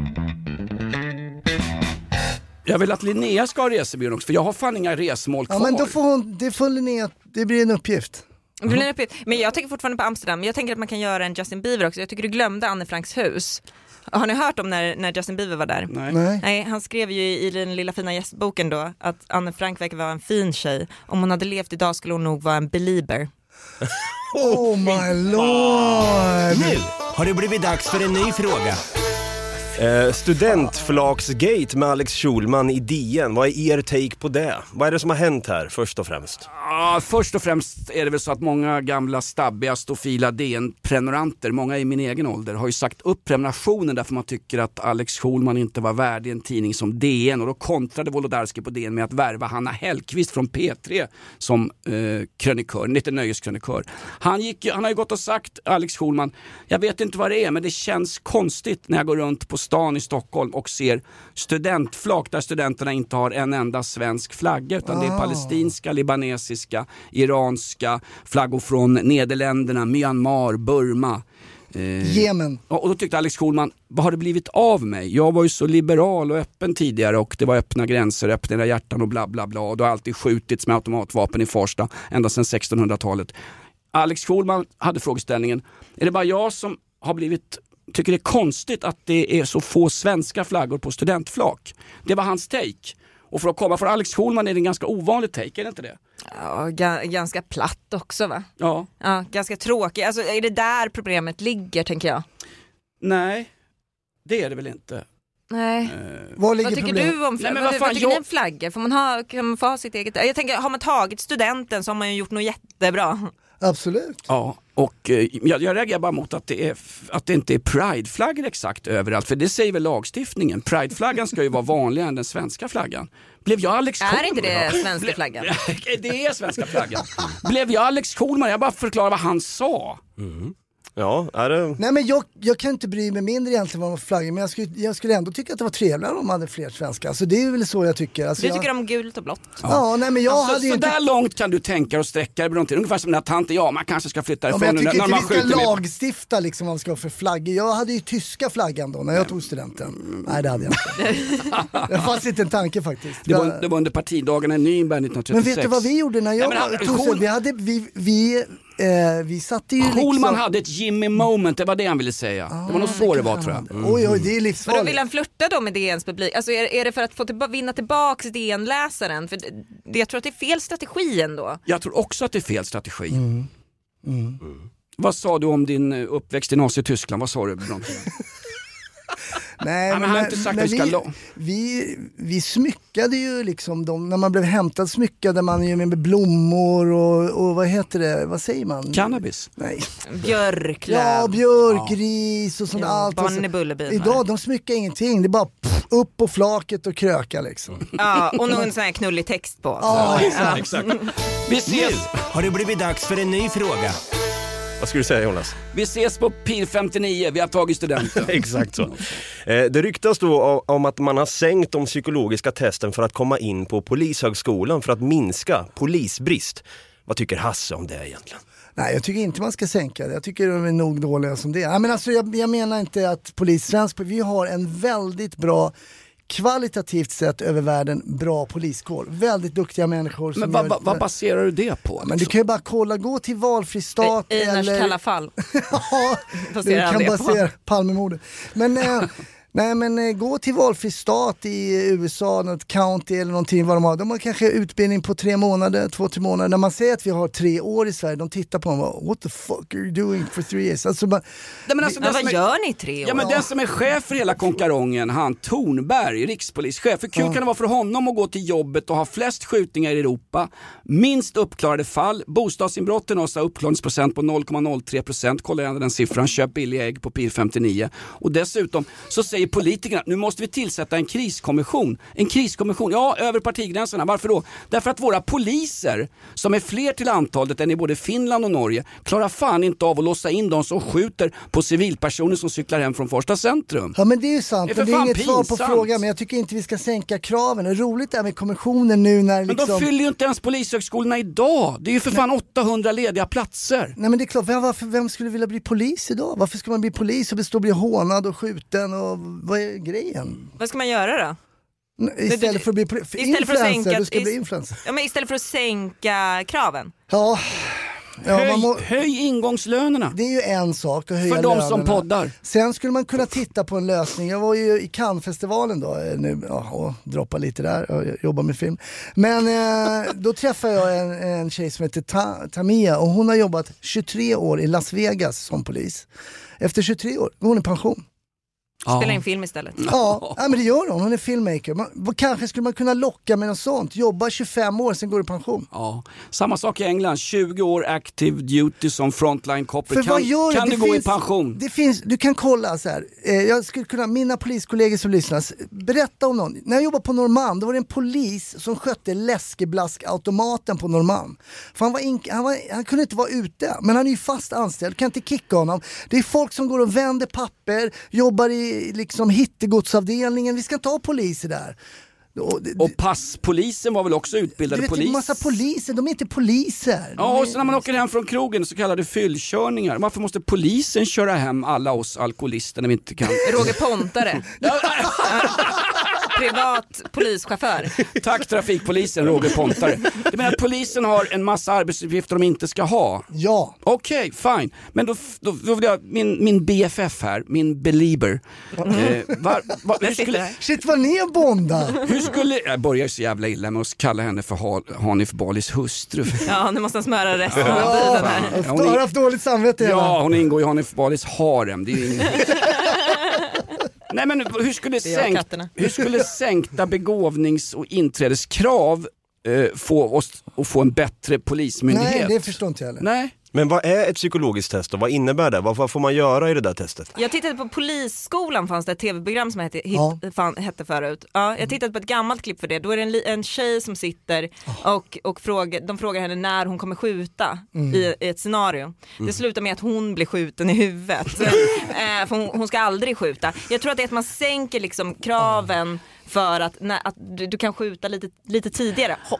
Jag vill att Linnea ska ha resebyrån också för jag har fan inga resmål kvar. Ja men då får hon, det får Linnea, det blir en uppgift. Det blir en uppgift. Men jag tänker fortfarande på Amsterdam, jag tänker att man kan göra en Justin Bieber också. Jag tycker du glömde Anne Franks hus. Har ni hört om när, när Justin Bieber var där? Nej. Nej. han skrev ju i den lilla fina gästboken då att Anne Frank verkar vara en fin tjej. Om hon hade levt idag skulle hon nog vara en belieber. [LAUGHS] Oh my lord! Nu har det blivit dags för en ny fråga. Eh, studentflaksgate med Alex Schulman i DN. Vad är er take på det? Vad är det som har hänt här först och främst? Ja, först och främst är det väl så att många gamla stabbiga stofila DN-prenumeranter, många i min egen ålder, har ju sagt upp prenumerationen därför man tycker att Alex Schulman inte var värdig en tidning som DN och då kontrade Wolodarski på DN med att värva Hanna Hellquist från P3 som eh, krönikör, lite nöjeskrönikör. Han, gick, han har ju gått och sagt, Alex Schulman, jag vet inte vad det är men det känns konstigt när jag går runt på stan i Stockholm och ser studentflak där studenterna inte har en enda svensk flagga utan det är Ah. palestinska, libanesiska, iranska, flaggor från Nederländerna, Myanmar, Burma. Eh, Jemen. och och då tyckte Alex Schulman, vad har det blivit av mig? Jag var ju så liberal och öppen tidigare och det var öppna gränser, öppna hjärtan och bla bla bla. Och det har alltid skjutits med automatvapen i Farsta ända sedan 1600-talet. Alex Schulman hade frågeställningen, är det bara jag som har blivit tycker det är konstigt att det är så få svenska flaggor på studentflak. Det var hans take. Och för att komma från Alex Schulman är det en ganska ovanlig take, är det inte det? Ja, ga- ganska platt också va? Ja. Ja, ganska tråkig. Alltså är det där problemet ligger tänker jag? Nej, det är det väl inte. Nej. Ligger Vad tycker problemet? du om Nej, flaggor? men vad, vad tycker ni jag- om flaggor? Får man ha, kan man få ha sitt eget? Jag tänker, har man tagit studenten så har man ju gjort något jättebra. Absolut. Ja, och eh, jag, jag reagerar bara mot att det, är, att det inte är prideflaggor exakt överallt, för det säger väl lagstiftningen. Prideflaggan ska ju vara vanligare än den svenska flaggan. Blev jag Alex Är Schulman? inte det svenska flaggan? [LAUGHS] det är svenska flaggan. Blev jag Alex Schulman? Jag bara förklarar vad han sa. Ja, är det... Nej men jag, jag kan inte bry mig mindre egentligen vad för flaggor, men jag skulle, jag skulle ändå tycka att det var trevligare om de hade fler svenska. Alltså det är väl så jag tycker. Alltså, Du jag... tycker om gult och blått? Ja, nej men jag Alltså, hade ju så inte... där långt kan du tänka och sträcka dig Bronte. Ungefär som den här tanten, ja man kanske ska flytta Ja, ifrån men jag tycker när inte man vi ska lagstifta liksom vad man ska ha för flaggor. Jag hade ju tyska flaggan då när jag tog studenten. Nej det hade jag inte. [LAUGHS] Det fanns inte en tanke faktiskt. Det var, Jag- det var under partidagarna i Nürnberg 1936. Men vet du vad vi gjorde när jag Nej, men tog studenten? Vi hade, vi, vi, eh, vi satte ju Schulman liksom... hade ett Jimmy moment, det var det han ville säga. det var nog så det var tror jag. Oj oj, det är Vadå, livsfarligt. vill han flirta då med DNs publik? Alltså är, är det för att få tillba- vinna tillbaks DN-läsaren? För det, jag tror att det är fel strategi ändå. Jag tror också att det är fel strategi. Mm. Vad sa du om din uppväxt i Nazityskland? Vad sa du? [LAUGHS] Nej, Ja, men han har inte sagt att vi ska vi, vi, vi smyckade ju liksom dem, när man blev hämtad smyckade man ju med blommor och, och vad heter det, vad säger man? Cannabis? Nej. Björklöv. Ja, björkris och sånt Ja, allt. Bullerbyn Idag, de smyckar ingenting, det är bara pff, upp på flaket och kröka liksom. Ja, och någon sån här knullig text på. Ja, Ja. exakt. Vi ses! Har det blivit dags för en ny fråga? Vad skulle du säga Jonas? Vi ses på PIR 59, vi har tagit studenten. [LAUGHS] Exakt så. Eh, Det ryktas då om att man har sänkt de psykologiska testen för att komma in på Polishögskolan för att minska polisbrist. Vad tycker Hasse om det egentligen? Nej, jag tycker inte man ska sänka det. Jag tycker de är nog dåliga som det är. Men alltså, jag, jag menar inte att polis, svensk, vi har en väldigt bra kvalitativt sett över världen bra poliskår. Väldigt duktiga människor. Som Men vad, gör- vad, vad baserar du det på? Men du kan ju bara kolla, gå till valfri stat Einars eller... kalla fall. [LAUGHS] ja, du kan på. basera Palmemordet. Men, eh, [LAUGHS] nej, men eh, gå till valfri stat i USA, något county eller någonting vad de har. De har kanske utbildning på tre månader, två, tre månader. När man säger att vi har tre år i Sverige, de tittar på en och bara, what the fuck are you doing for three years? Alltså, bara, Nej, men alltså, Men den vad som är- gör ni i tre år? Ja men den som är chef för hela konkarongen, han Tornberg, rikspolischef. Hur kul kan det vara för honom att gå till jobbet och ha flest skjutningar i Europa, minst uppklarade fall, bostadsinbrotten har uppklaringsprocent på 0,03%, kolla gärna den siffran, köp billiga ägg på PIR 59. Och dessutom så säger politikerna, nu måste vi tillsätta en kriskommission. En kriskommission, ja över partigränserna, varför då? Därför att våra poliser, som är fler till antalet än i både Finland och Norge, klarar fan inte av att låsa in de som skjuter på civilpersoner som cyklar hem från Farsta centrum. Ja men det är ju sant, Det är men det är inget svar på pinsamt. frågan. Men jag tycker inte vi ska sänka kraven. Det är roligt det här med kommissionen nu när Men liksom... de fyller ju inte ens polishögskolorna idag. Det är ju för fan 800 lediga platser. Nej men det är klart, vem, varför, vem skulle vilja bli polis idag? Varför ska man bli polis och bestå bli hånad och skjuten och vad är grejen? Vad ska man göra då? Istället för att bli för att influencer, sänka- du ska bli is- influencer. Ja, men istället för att sänka kraven? Ja, ja höj, man må, höj ingångslönerna. det är ju en sak att höja För de lönerna. som poddar. Sen skulle man kunna titta på en lösning. Jag var ju i Cannesfestivalen då, eh, nu, och droppa lite där, jag jobbar med film. Men eh, då träffade jag en, en tjej som heter Ta, Tamia och hon har jobbat 23 år i Las Vegas som polis. Efter 23 år går hon i pension. Spela in film istället. Ja, ja men det gör hon, hon är filmmaker. Man, kanske skulle man kunna locka med något sånt, jobba 25 år, sen går du i pension. Ja. Samma sak i England, 20 år active duty som frontline copper. För Kan, vad gör kan det? du Det gå finns- i pension? Det finns, du kan kolla så här. Eh, jag skulle kunna, mina poliskollegor som lyssnar, berätta om någon. När jag jobbade på Norrmalm, då var det en polis som skötte läskeblaskautomaten på Norrmalm. För han, var in, han, var, han kunde inte vara ute, men han är ju fast anställd, kan inte kicka honom. Det är folk som går och vänder papper, jobbar i liksom hittegodsavdelningen. Vi ska ha poliser där. Och, det- Och passpolisen var väl också du utbildade vet, det är polis? en massa poliser, de är inte poliser. Ja, och så när man åker hem från krogen, så kallade fyllkörningar. Varför måste polisen köra hem alla oss alkoholister när vi inte kan? Roger Pontare. [LAUGHS] Privat polischaufför. Tack trafikpolisen Roger Pontare. Du menar att polisen har en massa arbetsuppgifter de inte ska ha? Ja. Okej, fine. Men då, då, då vill jag, min, min BFF här, min belieber. Eh, var, var, hur skulle, Shit vad ni är bonda! hur skulle, jag börjar så jävla illa med att kalla henne för Ha- Hanif Balis hustru. Ja, nu måste han smöra resten av tiden här. Ja, hon Jag har haft dåligt samvete hela. Ja, hon ingår i Hanif Balis harem. Det är ingen... [LAUGHS] Nej men hur skulle, sänkt, hur skulle sänkta begåvnings och inträdeskrav eh, få oss att få en bättre polismyndighet? Nej, det förstår inte jag heller. Nej. Men vad är ett psykologiskt test och vad innebär det? Vad, vad får man göra i det där testet? Jag tittade på Polisskolan fanns det ett tv-program som hette, hit, Ja. fan, hette förut. Ja, jag tittade på ett gammalt klipp för det. Då är det en, en tjej som sitter och, och frågar, de frågar henne när hon kommer skjuta Mm. i, i ett scenario. Det Mm. slutar med att hon blir skjuten i huvudet. [LAUGHS] eh, för hon, hon ska aldrig skjuta. Jag tror att det är att man sänker liksom kraven för att, när, att du, du kan skjuta lite, lite tidigare. Ho-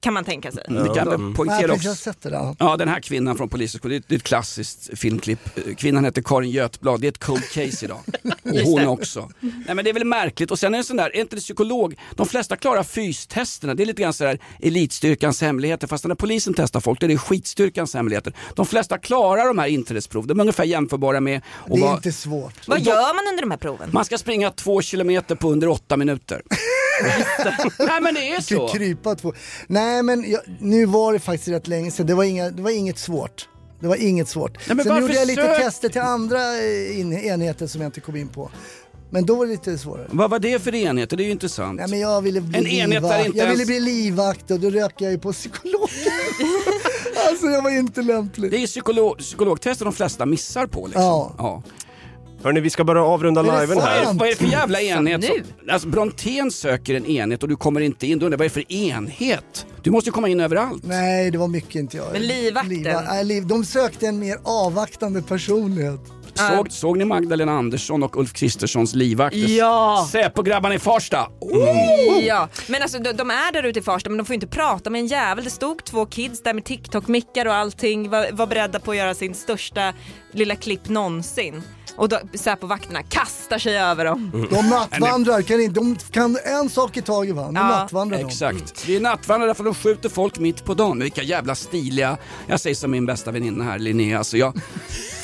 Kan man tänka sig. Vi kan väl poängtera Jag också. har sett det där. Ja, den här kvinnan från Polishögskolan, det är ett- det är ett klassiskt filmklipp. Kvinnan heter Karin Götblad, det är ett cold case idag. [LAUGHS] Och hon det. också. Nej men det är väl märkligt. Och sen är det sån där, är inte det psykolog, de flesta klarar fystesterna. Det är lite grann sådär elitstyrkans hemligheter. Fast när polisen testar folk, det är det skitstyrkans hemligheter. De flesta klarar de här inträdesprov. De är ungefär jämförbara med Det är vara- inte svårt. Vad gör man under de här proven? Man ska springa två kilometer på under åtta minuter. [LAUGHS] Nej men det är så. krypa två. Nej men jag, nu var det faktiskt rätt länge sedan, det var, inga, det var inget svårt. Det var inget svårt. men Sen gjorde jag lite sök- tester till andra eh, in, enheter som jag inte kom in på. Men då var det lite svårare. Vad var det för enheter? Det är ju intressant. Nej, men jag ville bli En enhet där inte Jag ville ens- bli livvakt och då rök jag ju på psykolog. [LAUGHS] alltså jag var inte lämplig. Det är psykolog, psykologtester de flesta missar på liksom. Ja. ja. Hörni, vi ska börja avrunda är liven här. Vad är det för jävla enhet? Som, alltså Brontén söker en enhet och du kommer inte in. Då undrar vad är det för enhet? Du måste ju komma in överallt. Nej, det var mycket inte jag. Men livvakten? Livva- nej, liv, de sökte en mer avvaktande personlighet. Såg, såg ni Magdalena Andersson och Ulf Kristerssons livvakter? Ja. Säpo-grabbarna i Farsta. Ja, men alltså de, de är där ute i Farsta men de får inte prata med en jävel. Det stod två kids där med TikTok-mickar och allting, var, var beredda på att göra sin största lilla klipp någonsin. Och då, Säpo-vakterna kastar sig över dem. De nattvandrar, kan inte, de kan en sak i taget va? Nu Ja. nattvandrar de. Exakt. Vi är nattvandrare för de skjuter folk mitt på dagen. Vilka jävla stiliga, jag säger som min bästa väninna här Linnea, alltså jag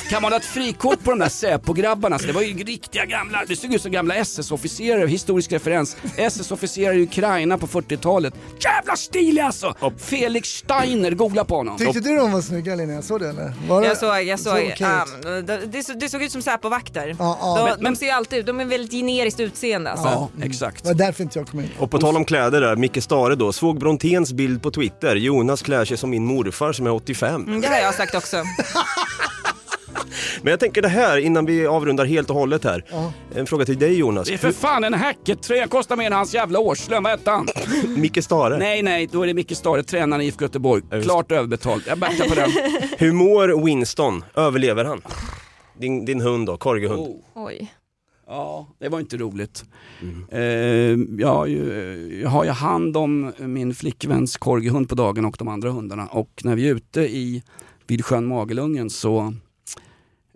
kan man ha ett frikort på de där Säpo-grabbarna? Så det var ju riktiga gamla, det såg ut som gamla SS-officerare, historisk referens. SS-officerare i Ukraina på 40-talet. Jävla stiliga alltså! Felix Steiner, googla på honom. Tyckte du de var snygga Linnea? Såg du eller? Var det- Jag såg, jag såg, ut? um, det, det, såg- det såg ut som Säpo-vakter. Ja, ja. De, Men- de ser ju alltid ut, de är väldigt generiskt utseende alltså. Ja, exakt. Det var därför inte jag kom in. Och på tal om kläder där, Micke Stare då, såg Bronténs bild på Twitter. Jonas klär sig som min morfar som är 85. Mm, det har jag sagt också. [LAUGHS] Men jag tänker det här innan vi avrundar helt och hållet här. En fråga till dig Jonas. Det är för fan en Hackett-tröja, kostar mer än hans jävla årslön, vad hette han? [LAUGHS] Micke Stare. Nej, nej, då är det Micke Stare, tränaren i IFK Göteborg. Klart överbetalt. Jag backar på den. [LAUGHS] Hur mår Winston? Överlever han? Din, din hund då, korgihund. Oj. Ja, det var inte roligt. Eh, jag, har ju, jag har ju hand om min flickväns korgihund på dagen och de andra hundarna och när vi är ute i, vid sjön Magelungen så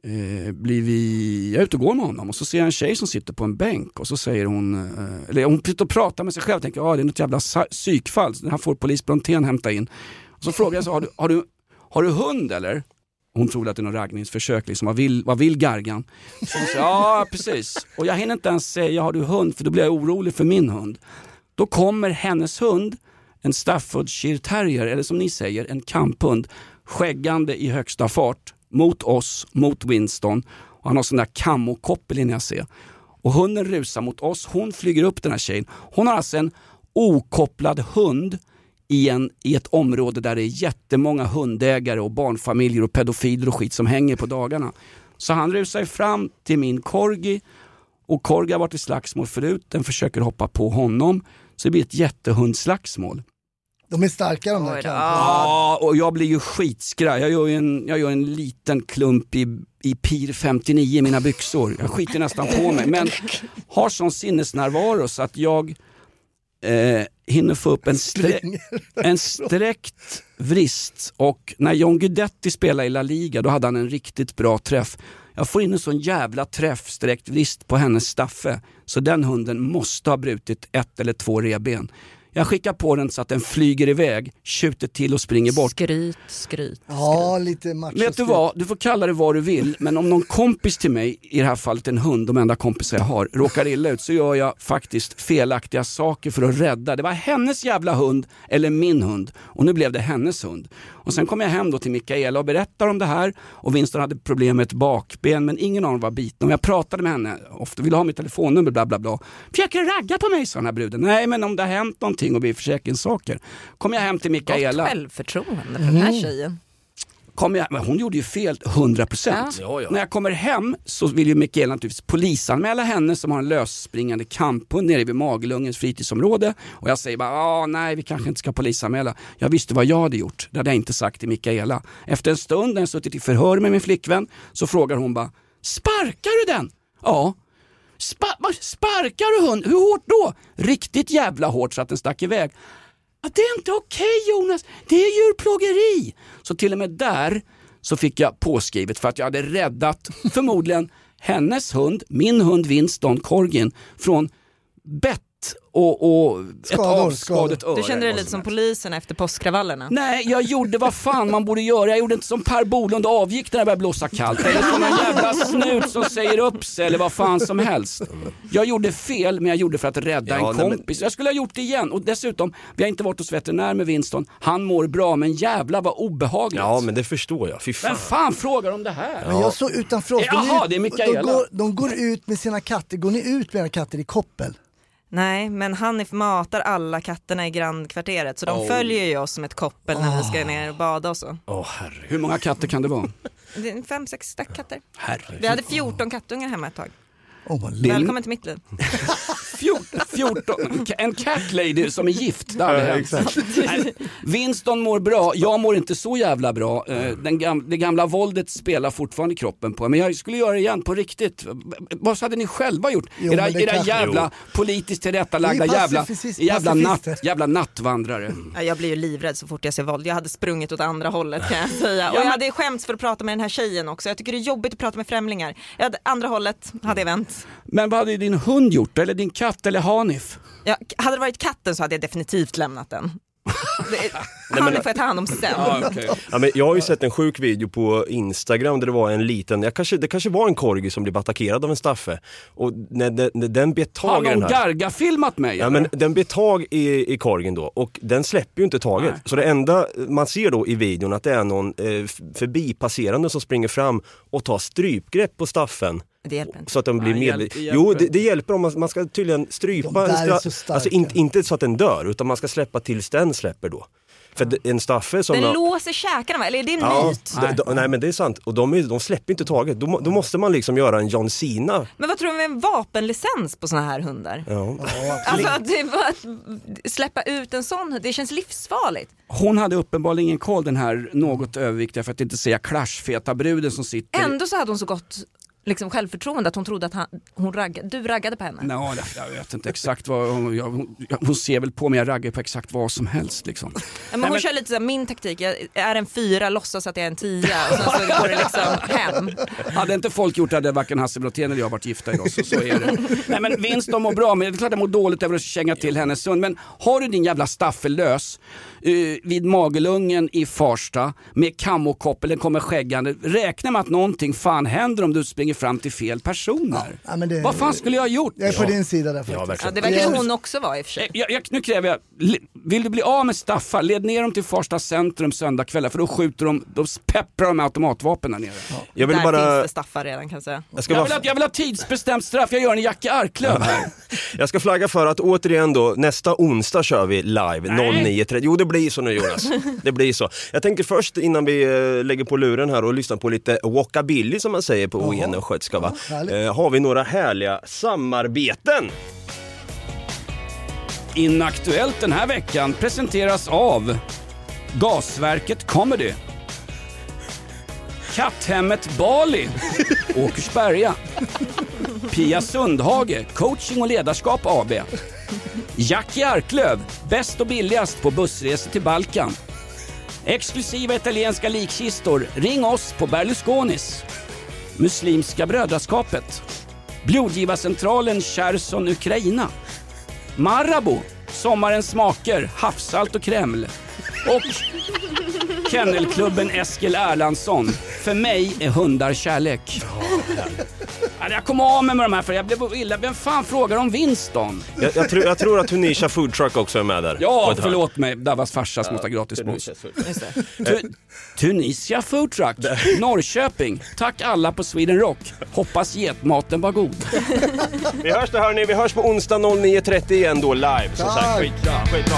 eh, blir vi, jag är ute och går med honom och så ser jag en tjej som sitter på en bänk och så säger hon, eh, eller hon sitter och pratar med sig själv och tänker att ah, det är något jävla psykfall, det här får polis Brontén hämta in. Och så frågar jag så, har du, har, du, har du hund eller? Hon tror att det är något raggningsförsök, liksom. vad, vill, vad vill Gargan? Så hon säger, ja precis. Och jag hinner inte ens säga, har du hund? För då blir jag orolig för min hund. Då kommer hennes hund, en Staffordshire terrier, eller som ni säger, en kamphund, skäggande i högsta fart mot oss, mot Winston. Och han har sån där kammokoppel innan jag ser. Och hunden rusar mot oss, hon flyger upp den här tjejen. Hon har alltså en okopplad hund i, en, i ett område där det är jättemånga hundägare och barnfamiljer och pedofiler och skit som hänger på dagarna. Så han rusar fram till min korgi och korgi har varit i slagsmål förut, den försöker hoppa på honom. Så det blir ett jättehundslagsmål. De är starka de där kamperna. Ja, och jag blir ju skitskraj. Jag gör ju en, jag gör en liten klump i, i PIR 59 i mina byxor. Jag skiter nästan på mig. Men har sån sinnesnärvaro så att jag eh, hinner få upp en, strä, en sträckt vrist. Och när John Guidetti spelade i La Liga då hade han en riktigt bra träff. Jag får in en sån jävla träff, sträckt vrist på hennes Staffe. Så den hunden måste ha brutit ett eller två revben. Jag skickar på den så att den flyger iväg, tjuter till och springer bort. Skryt, skryt. Ja, lite macho. Vet du vad, du får kalla det vad du vill, men om någon kompis till mig, i det här fallet en hund, de enda kompisar jag har, råkar illa ut så gör jag faktiskt felaktiga saker för att rädda. Det var hennes jävla hund, eller min hund, och nu blev det hennes hund. Och sen kom jag hem då till Mikaela och berättar om det här och Winston hade problem med ett bakben men ingen av dem var biten. Och jag pratade med henne, ofta ville ha mitt telefonnummer, bla bla bla. Försöker ragga på mig, sa den här bruden. Nej men om det har hänt någonting och blir försäkringssaker. Kom jag hem till Mikaela. Gott självförtroende för den här Mm. tjejen. Kom jag, hon gjorde ju fel 100%. Ja. Ja. När jag kommer hem så vill ju Mikaela naturligtvis polisanmäla henne som har en lösspringande kamphund nere vid Magelungens fritidsområde. Och jag säger bara, ah, nej vi kanske inte ska polisanmäla. Jag visste vad jag hade gjort, det hade jag inte sagt till Mikaela. Efter en stund när jag suttit i förhör med min flickvän så frågar hon bara, sparkar du den? Ja. Spa sparkar du hund? Hur hårt då? Riktigt jävla hårt så att den stack iväg. Att det är inte okej Jonas, det är djurplågeri. Så till och med där så fick jag påskrivet för att jag hade räddat förmodligen hennes hund, min hund Winston Corgin, från bett och, och ett Skador, avskadat öra. Du kände dig lite som polisen efter påskkravallerna? Nej, jag gjorde vad fan man borde göra. Jag gjorde inte som Per Bolund och avgick när det började blåsa kallt. Eller som en jävla snut som säger upp sig eller vad fan som helst. Jag gjorde fel, men jag gjorde för att rädda Ja, en nej, men- kompis. Jag skulle ha gjort det igen. Och dessutom, vi har inte varit hos veterinär med Winston. Han mår bra, men jävla vad obehagligt. Ja men det förstår jag, fy fan. Vem fan frågar om det här? Men jag såg utanför oss, de, Jaha, det är de, Mikaela. går, de går ut med sina katter. Går ni ut med era katter i koppel? Nej, men Hanif matar alla katterna i grannkvarteret så de Oh. följer ju oss som ett koppel när vi ska ner och bada och så. Åh herre. Hur många katter kan det vara? Fem, sex katter. Herregud. Vi hade 14 kattungar hemma ett tag. Oh, Välkommen till mitt liv. 14, 14, en cat lady som är gift, aldrig Ja. Nej, Winston mår bra, jag mår inte så jävla bra. Eh, Den gam, det gamla våldet spelar fortfarande i kroppen på men jag skulle göra det igen på riktigt. Vad hade ni själva gjort? Jo, era era kanske- jävla politiskt tillrättalagda jävla, jävla, natt, jävla nattvandrare. Ja, Jag blir ju livrädd så fort jag ser våld. Jag hade sprungit åt andra hållet kan jag säga. Och jag hade skämts för att prata med den här tjejen också. Jag tycker det är jobbigt att prata med främlingar. Jag hade, andra hållet hade jag vänt. Men vad hade din hund gjort? Eller din katt eller Hanif? Ja, hade det varit katten så hade jag definitivt lämnat den. Det, [LAUGHS] men- han får jag ta hand om sen. Ja, men jag har ju sett en sjuk video på Instagram där det var en liten, jag kanske, det kanske var en korgi som blev attackerad av en staffe. Och när, när, när den bet Har tag i den någon här... garga-filmat mig? Ja, eller? men den bet tag i, i korgen då och den släpper ju inte taget. Så det enda man ser då i videon att det är någon eh, förbipasserande som springer fram och tar strypgrepp på staffen. Det hjälper inte. Så att den blir Nej, medveten. Jo, det, det hjälper om man, man ska tydligen strypa De där en är stra- så starka. Alltså inte, inte så att den dör, utan man ska släppa tills den släpper då. För en staffe som... Den har- låser käkarna va? Eller är det en Ja, myt? d- d- nej men det är sant. Och de, är, de släpper inte taget. Då, då måste man liksom göra en John Cena. Men vad tror du om en vapenlicens på såna här hundar? Ja. Alltså att, att släppa ut en sån det känns livsfarligt. Hon hade uppenbarligen ingen koll den här något överviktiga, för att inte säga clashfeta bruden som sitter Ändå så hade hon så gott liksom, självförtroende att hon trodde att han, hon ragg, du raggade på henne. Det- jag vet inte exakt vad hon, jag, hon, ser väl på mig, jag raggar på exakt vad som helst liksom. Ja, men Nej, hon men- kör lite så här, min taktik, jag är en fyra, låtsas att jag är en tia och sen så går det liksom hem. Hade inte folk gjort det hade varken Hasse Brontén eller jag varit gifta idag, så, så är det. Nej men Winston mår bra, men det är klart jag mår dåligt över att känga till hennes hund. Men har du din jävla Staffe lös eh, vid Magelungen i Farsta med kammokoppel, den kommer skäggande. Räkna med att någonting fan händer om du springer fram till fel personer. Ja, men det, Vad fan skulle jag ha gjort? Jag är på din sida där Ja, faktiskt. Ja, verkligen. det verkar Ja. hon också vara i och för sig. Jag, jag, nu kräver jag, vill du bli av med Staffar, led ner dem till Farsta centrum söndagkvällar för då skjuter de, då pepprar de med automatvapen där nere. Jag vill Där bara... finns det staffar redan kan jag säga. Jag ska, Jag vill, ha, jag vill ha tidsbestämt straff, jag gör en Jackie Arklöv här. [LAUGHS] jag ska flagga för att återigen då, nästa onsdag kör vi live Nej. 09.30. Jo det blir så nu Jonas. [LAUGHS] Det blir så. Jag tänker först innan vi eh, lägger på luren här och lyssnar på lite walkabilly som man säger på Oen och Skötska va. härligt. Eh, har vi några härliga samarbeten. Inaktuellt den här veckan presenteras av Gasverket Comedy Katthemmet Bali [LAUGHS] Åkersberga Pia Sundhage, coaching och ledarskap AB Jackie Arklöv, bäst och billigast på bussresor till Balkan Exklusiva italienska likkistor, ring oss på Berlusconis Muslimska brödraskapet Blodgivarcentralen Cherson Ukraina Marabou, sommarens smaker, havssalt och Kreml. Och Kennelklubben Eskil Erlandsson. För mig är hundar kärlek. Ja, Jag kom av mig med de här för jag blev illa. Vem fan frågar om Winston? Jag, jag, tror, jag tror att Tunisha Food Truck också är med där. På Ja, ett hörn. förlåt mig. Davas farsa som måste ha gratis Tunisia spons. Food Truck. Tu- Tunisia Food Truck, Norrköping. Tack alla på Sweden Rock. Hoppas getmaten var god. Vi hörs då hörni, vi hörs på onsdag 09.30 igen då live. Som sagt, Tack. skitbra. skitbra.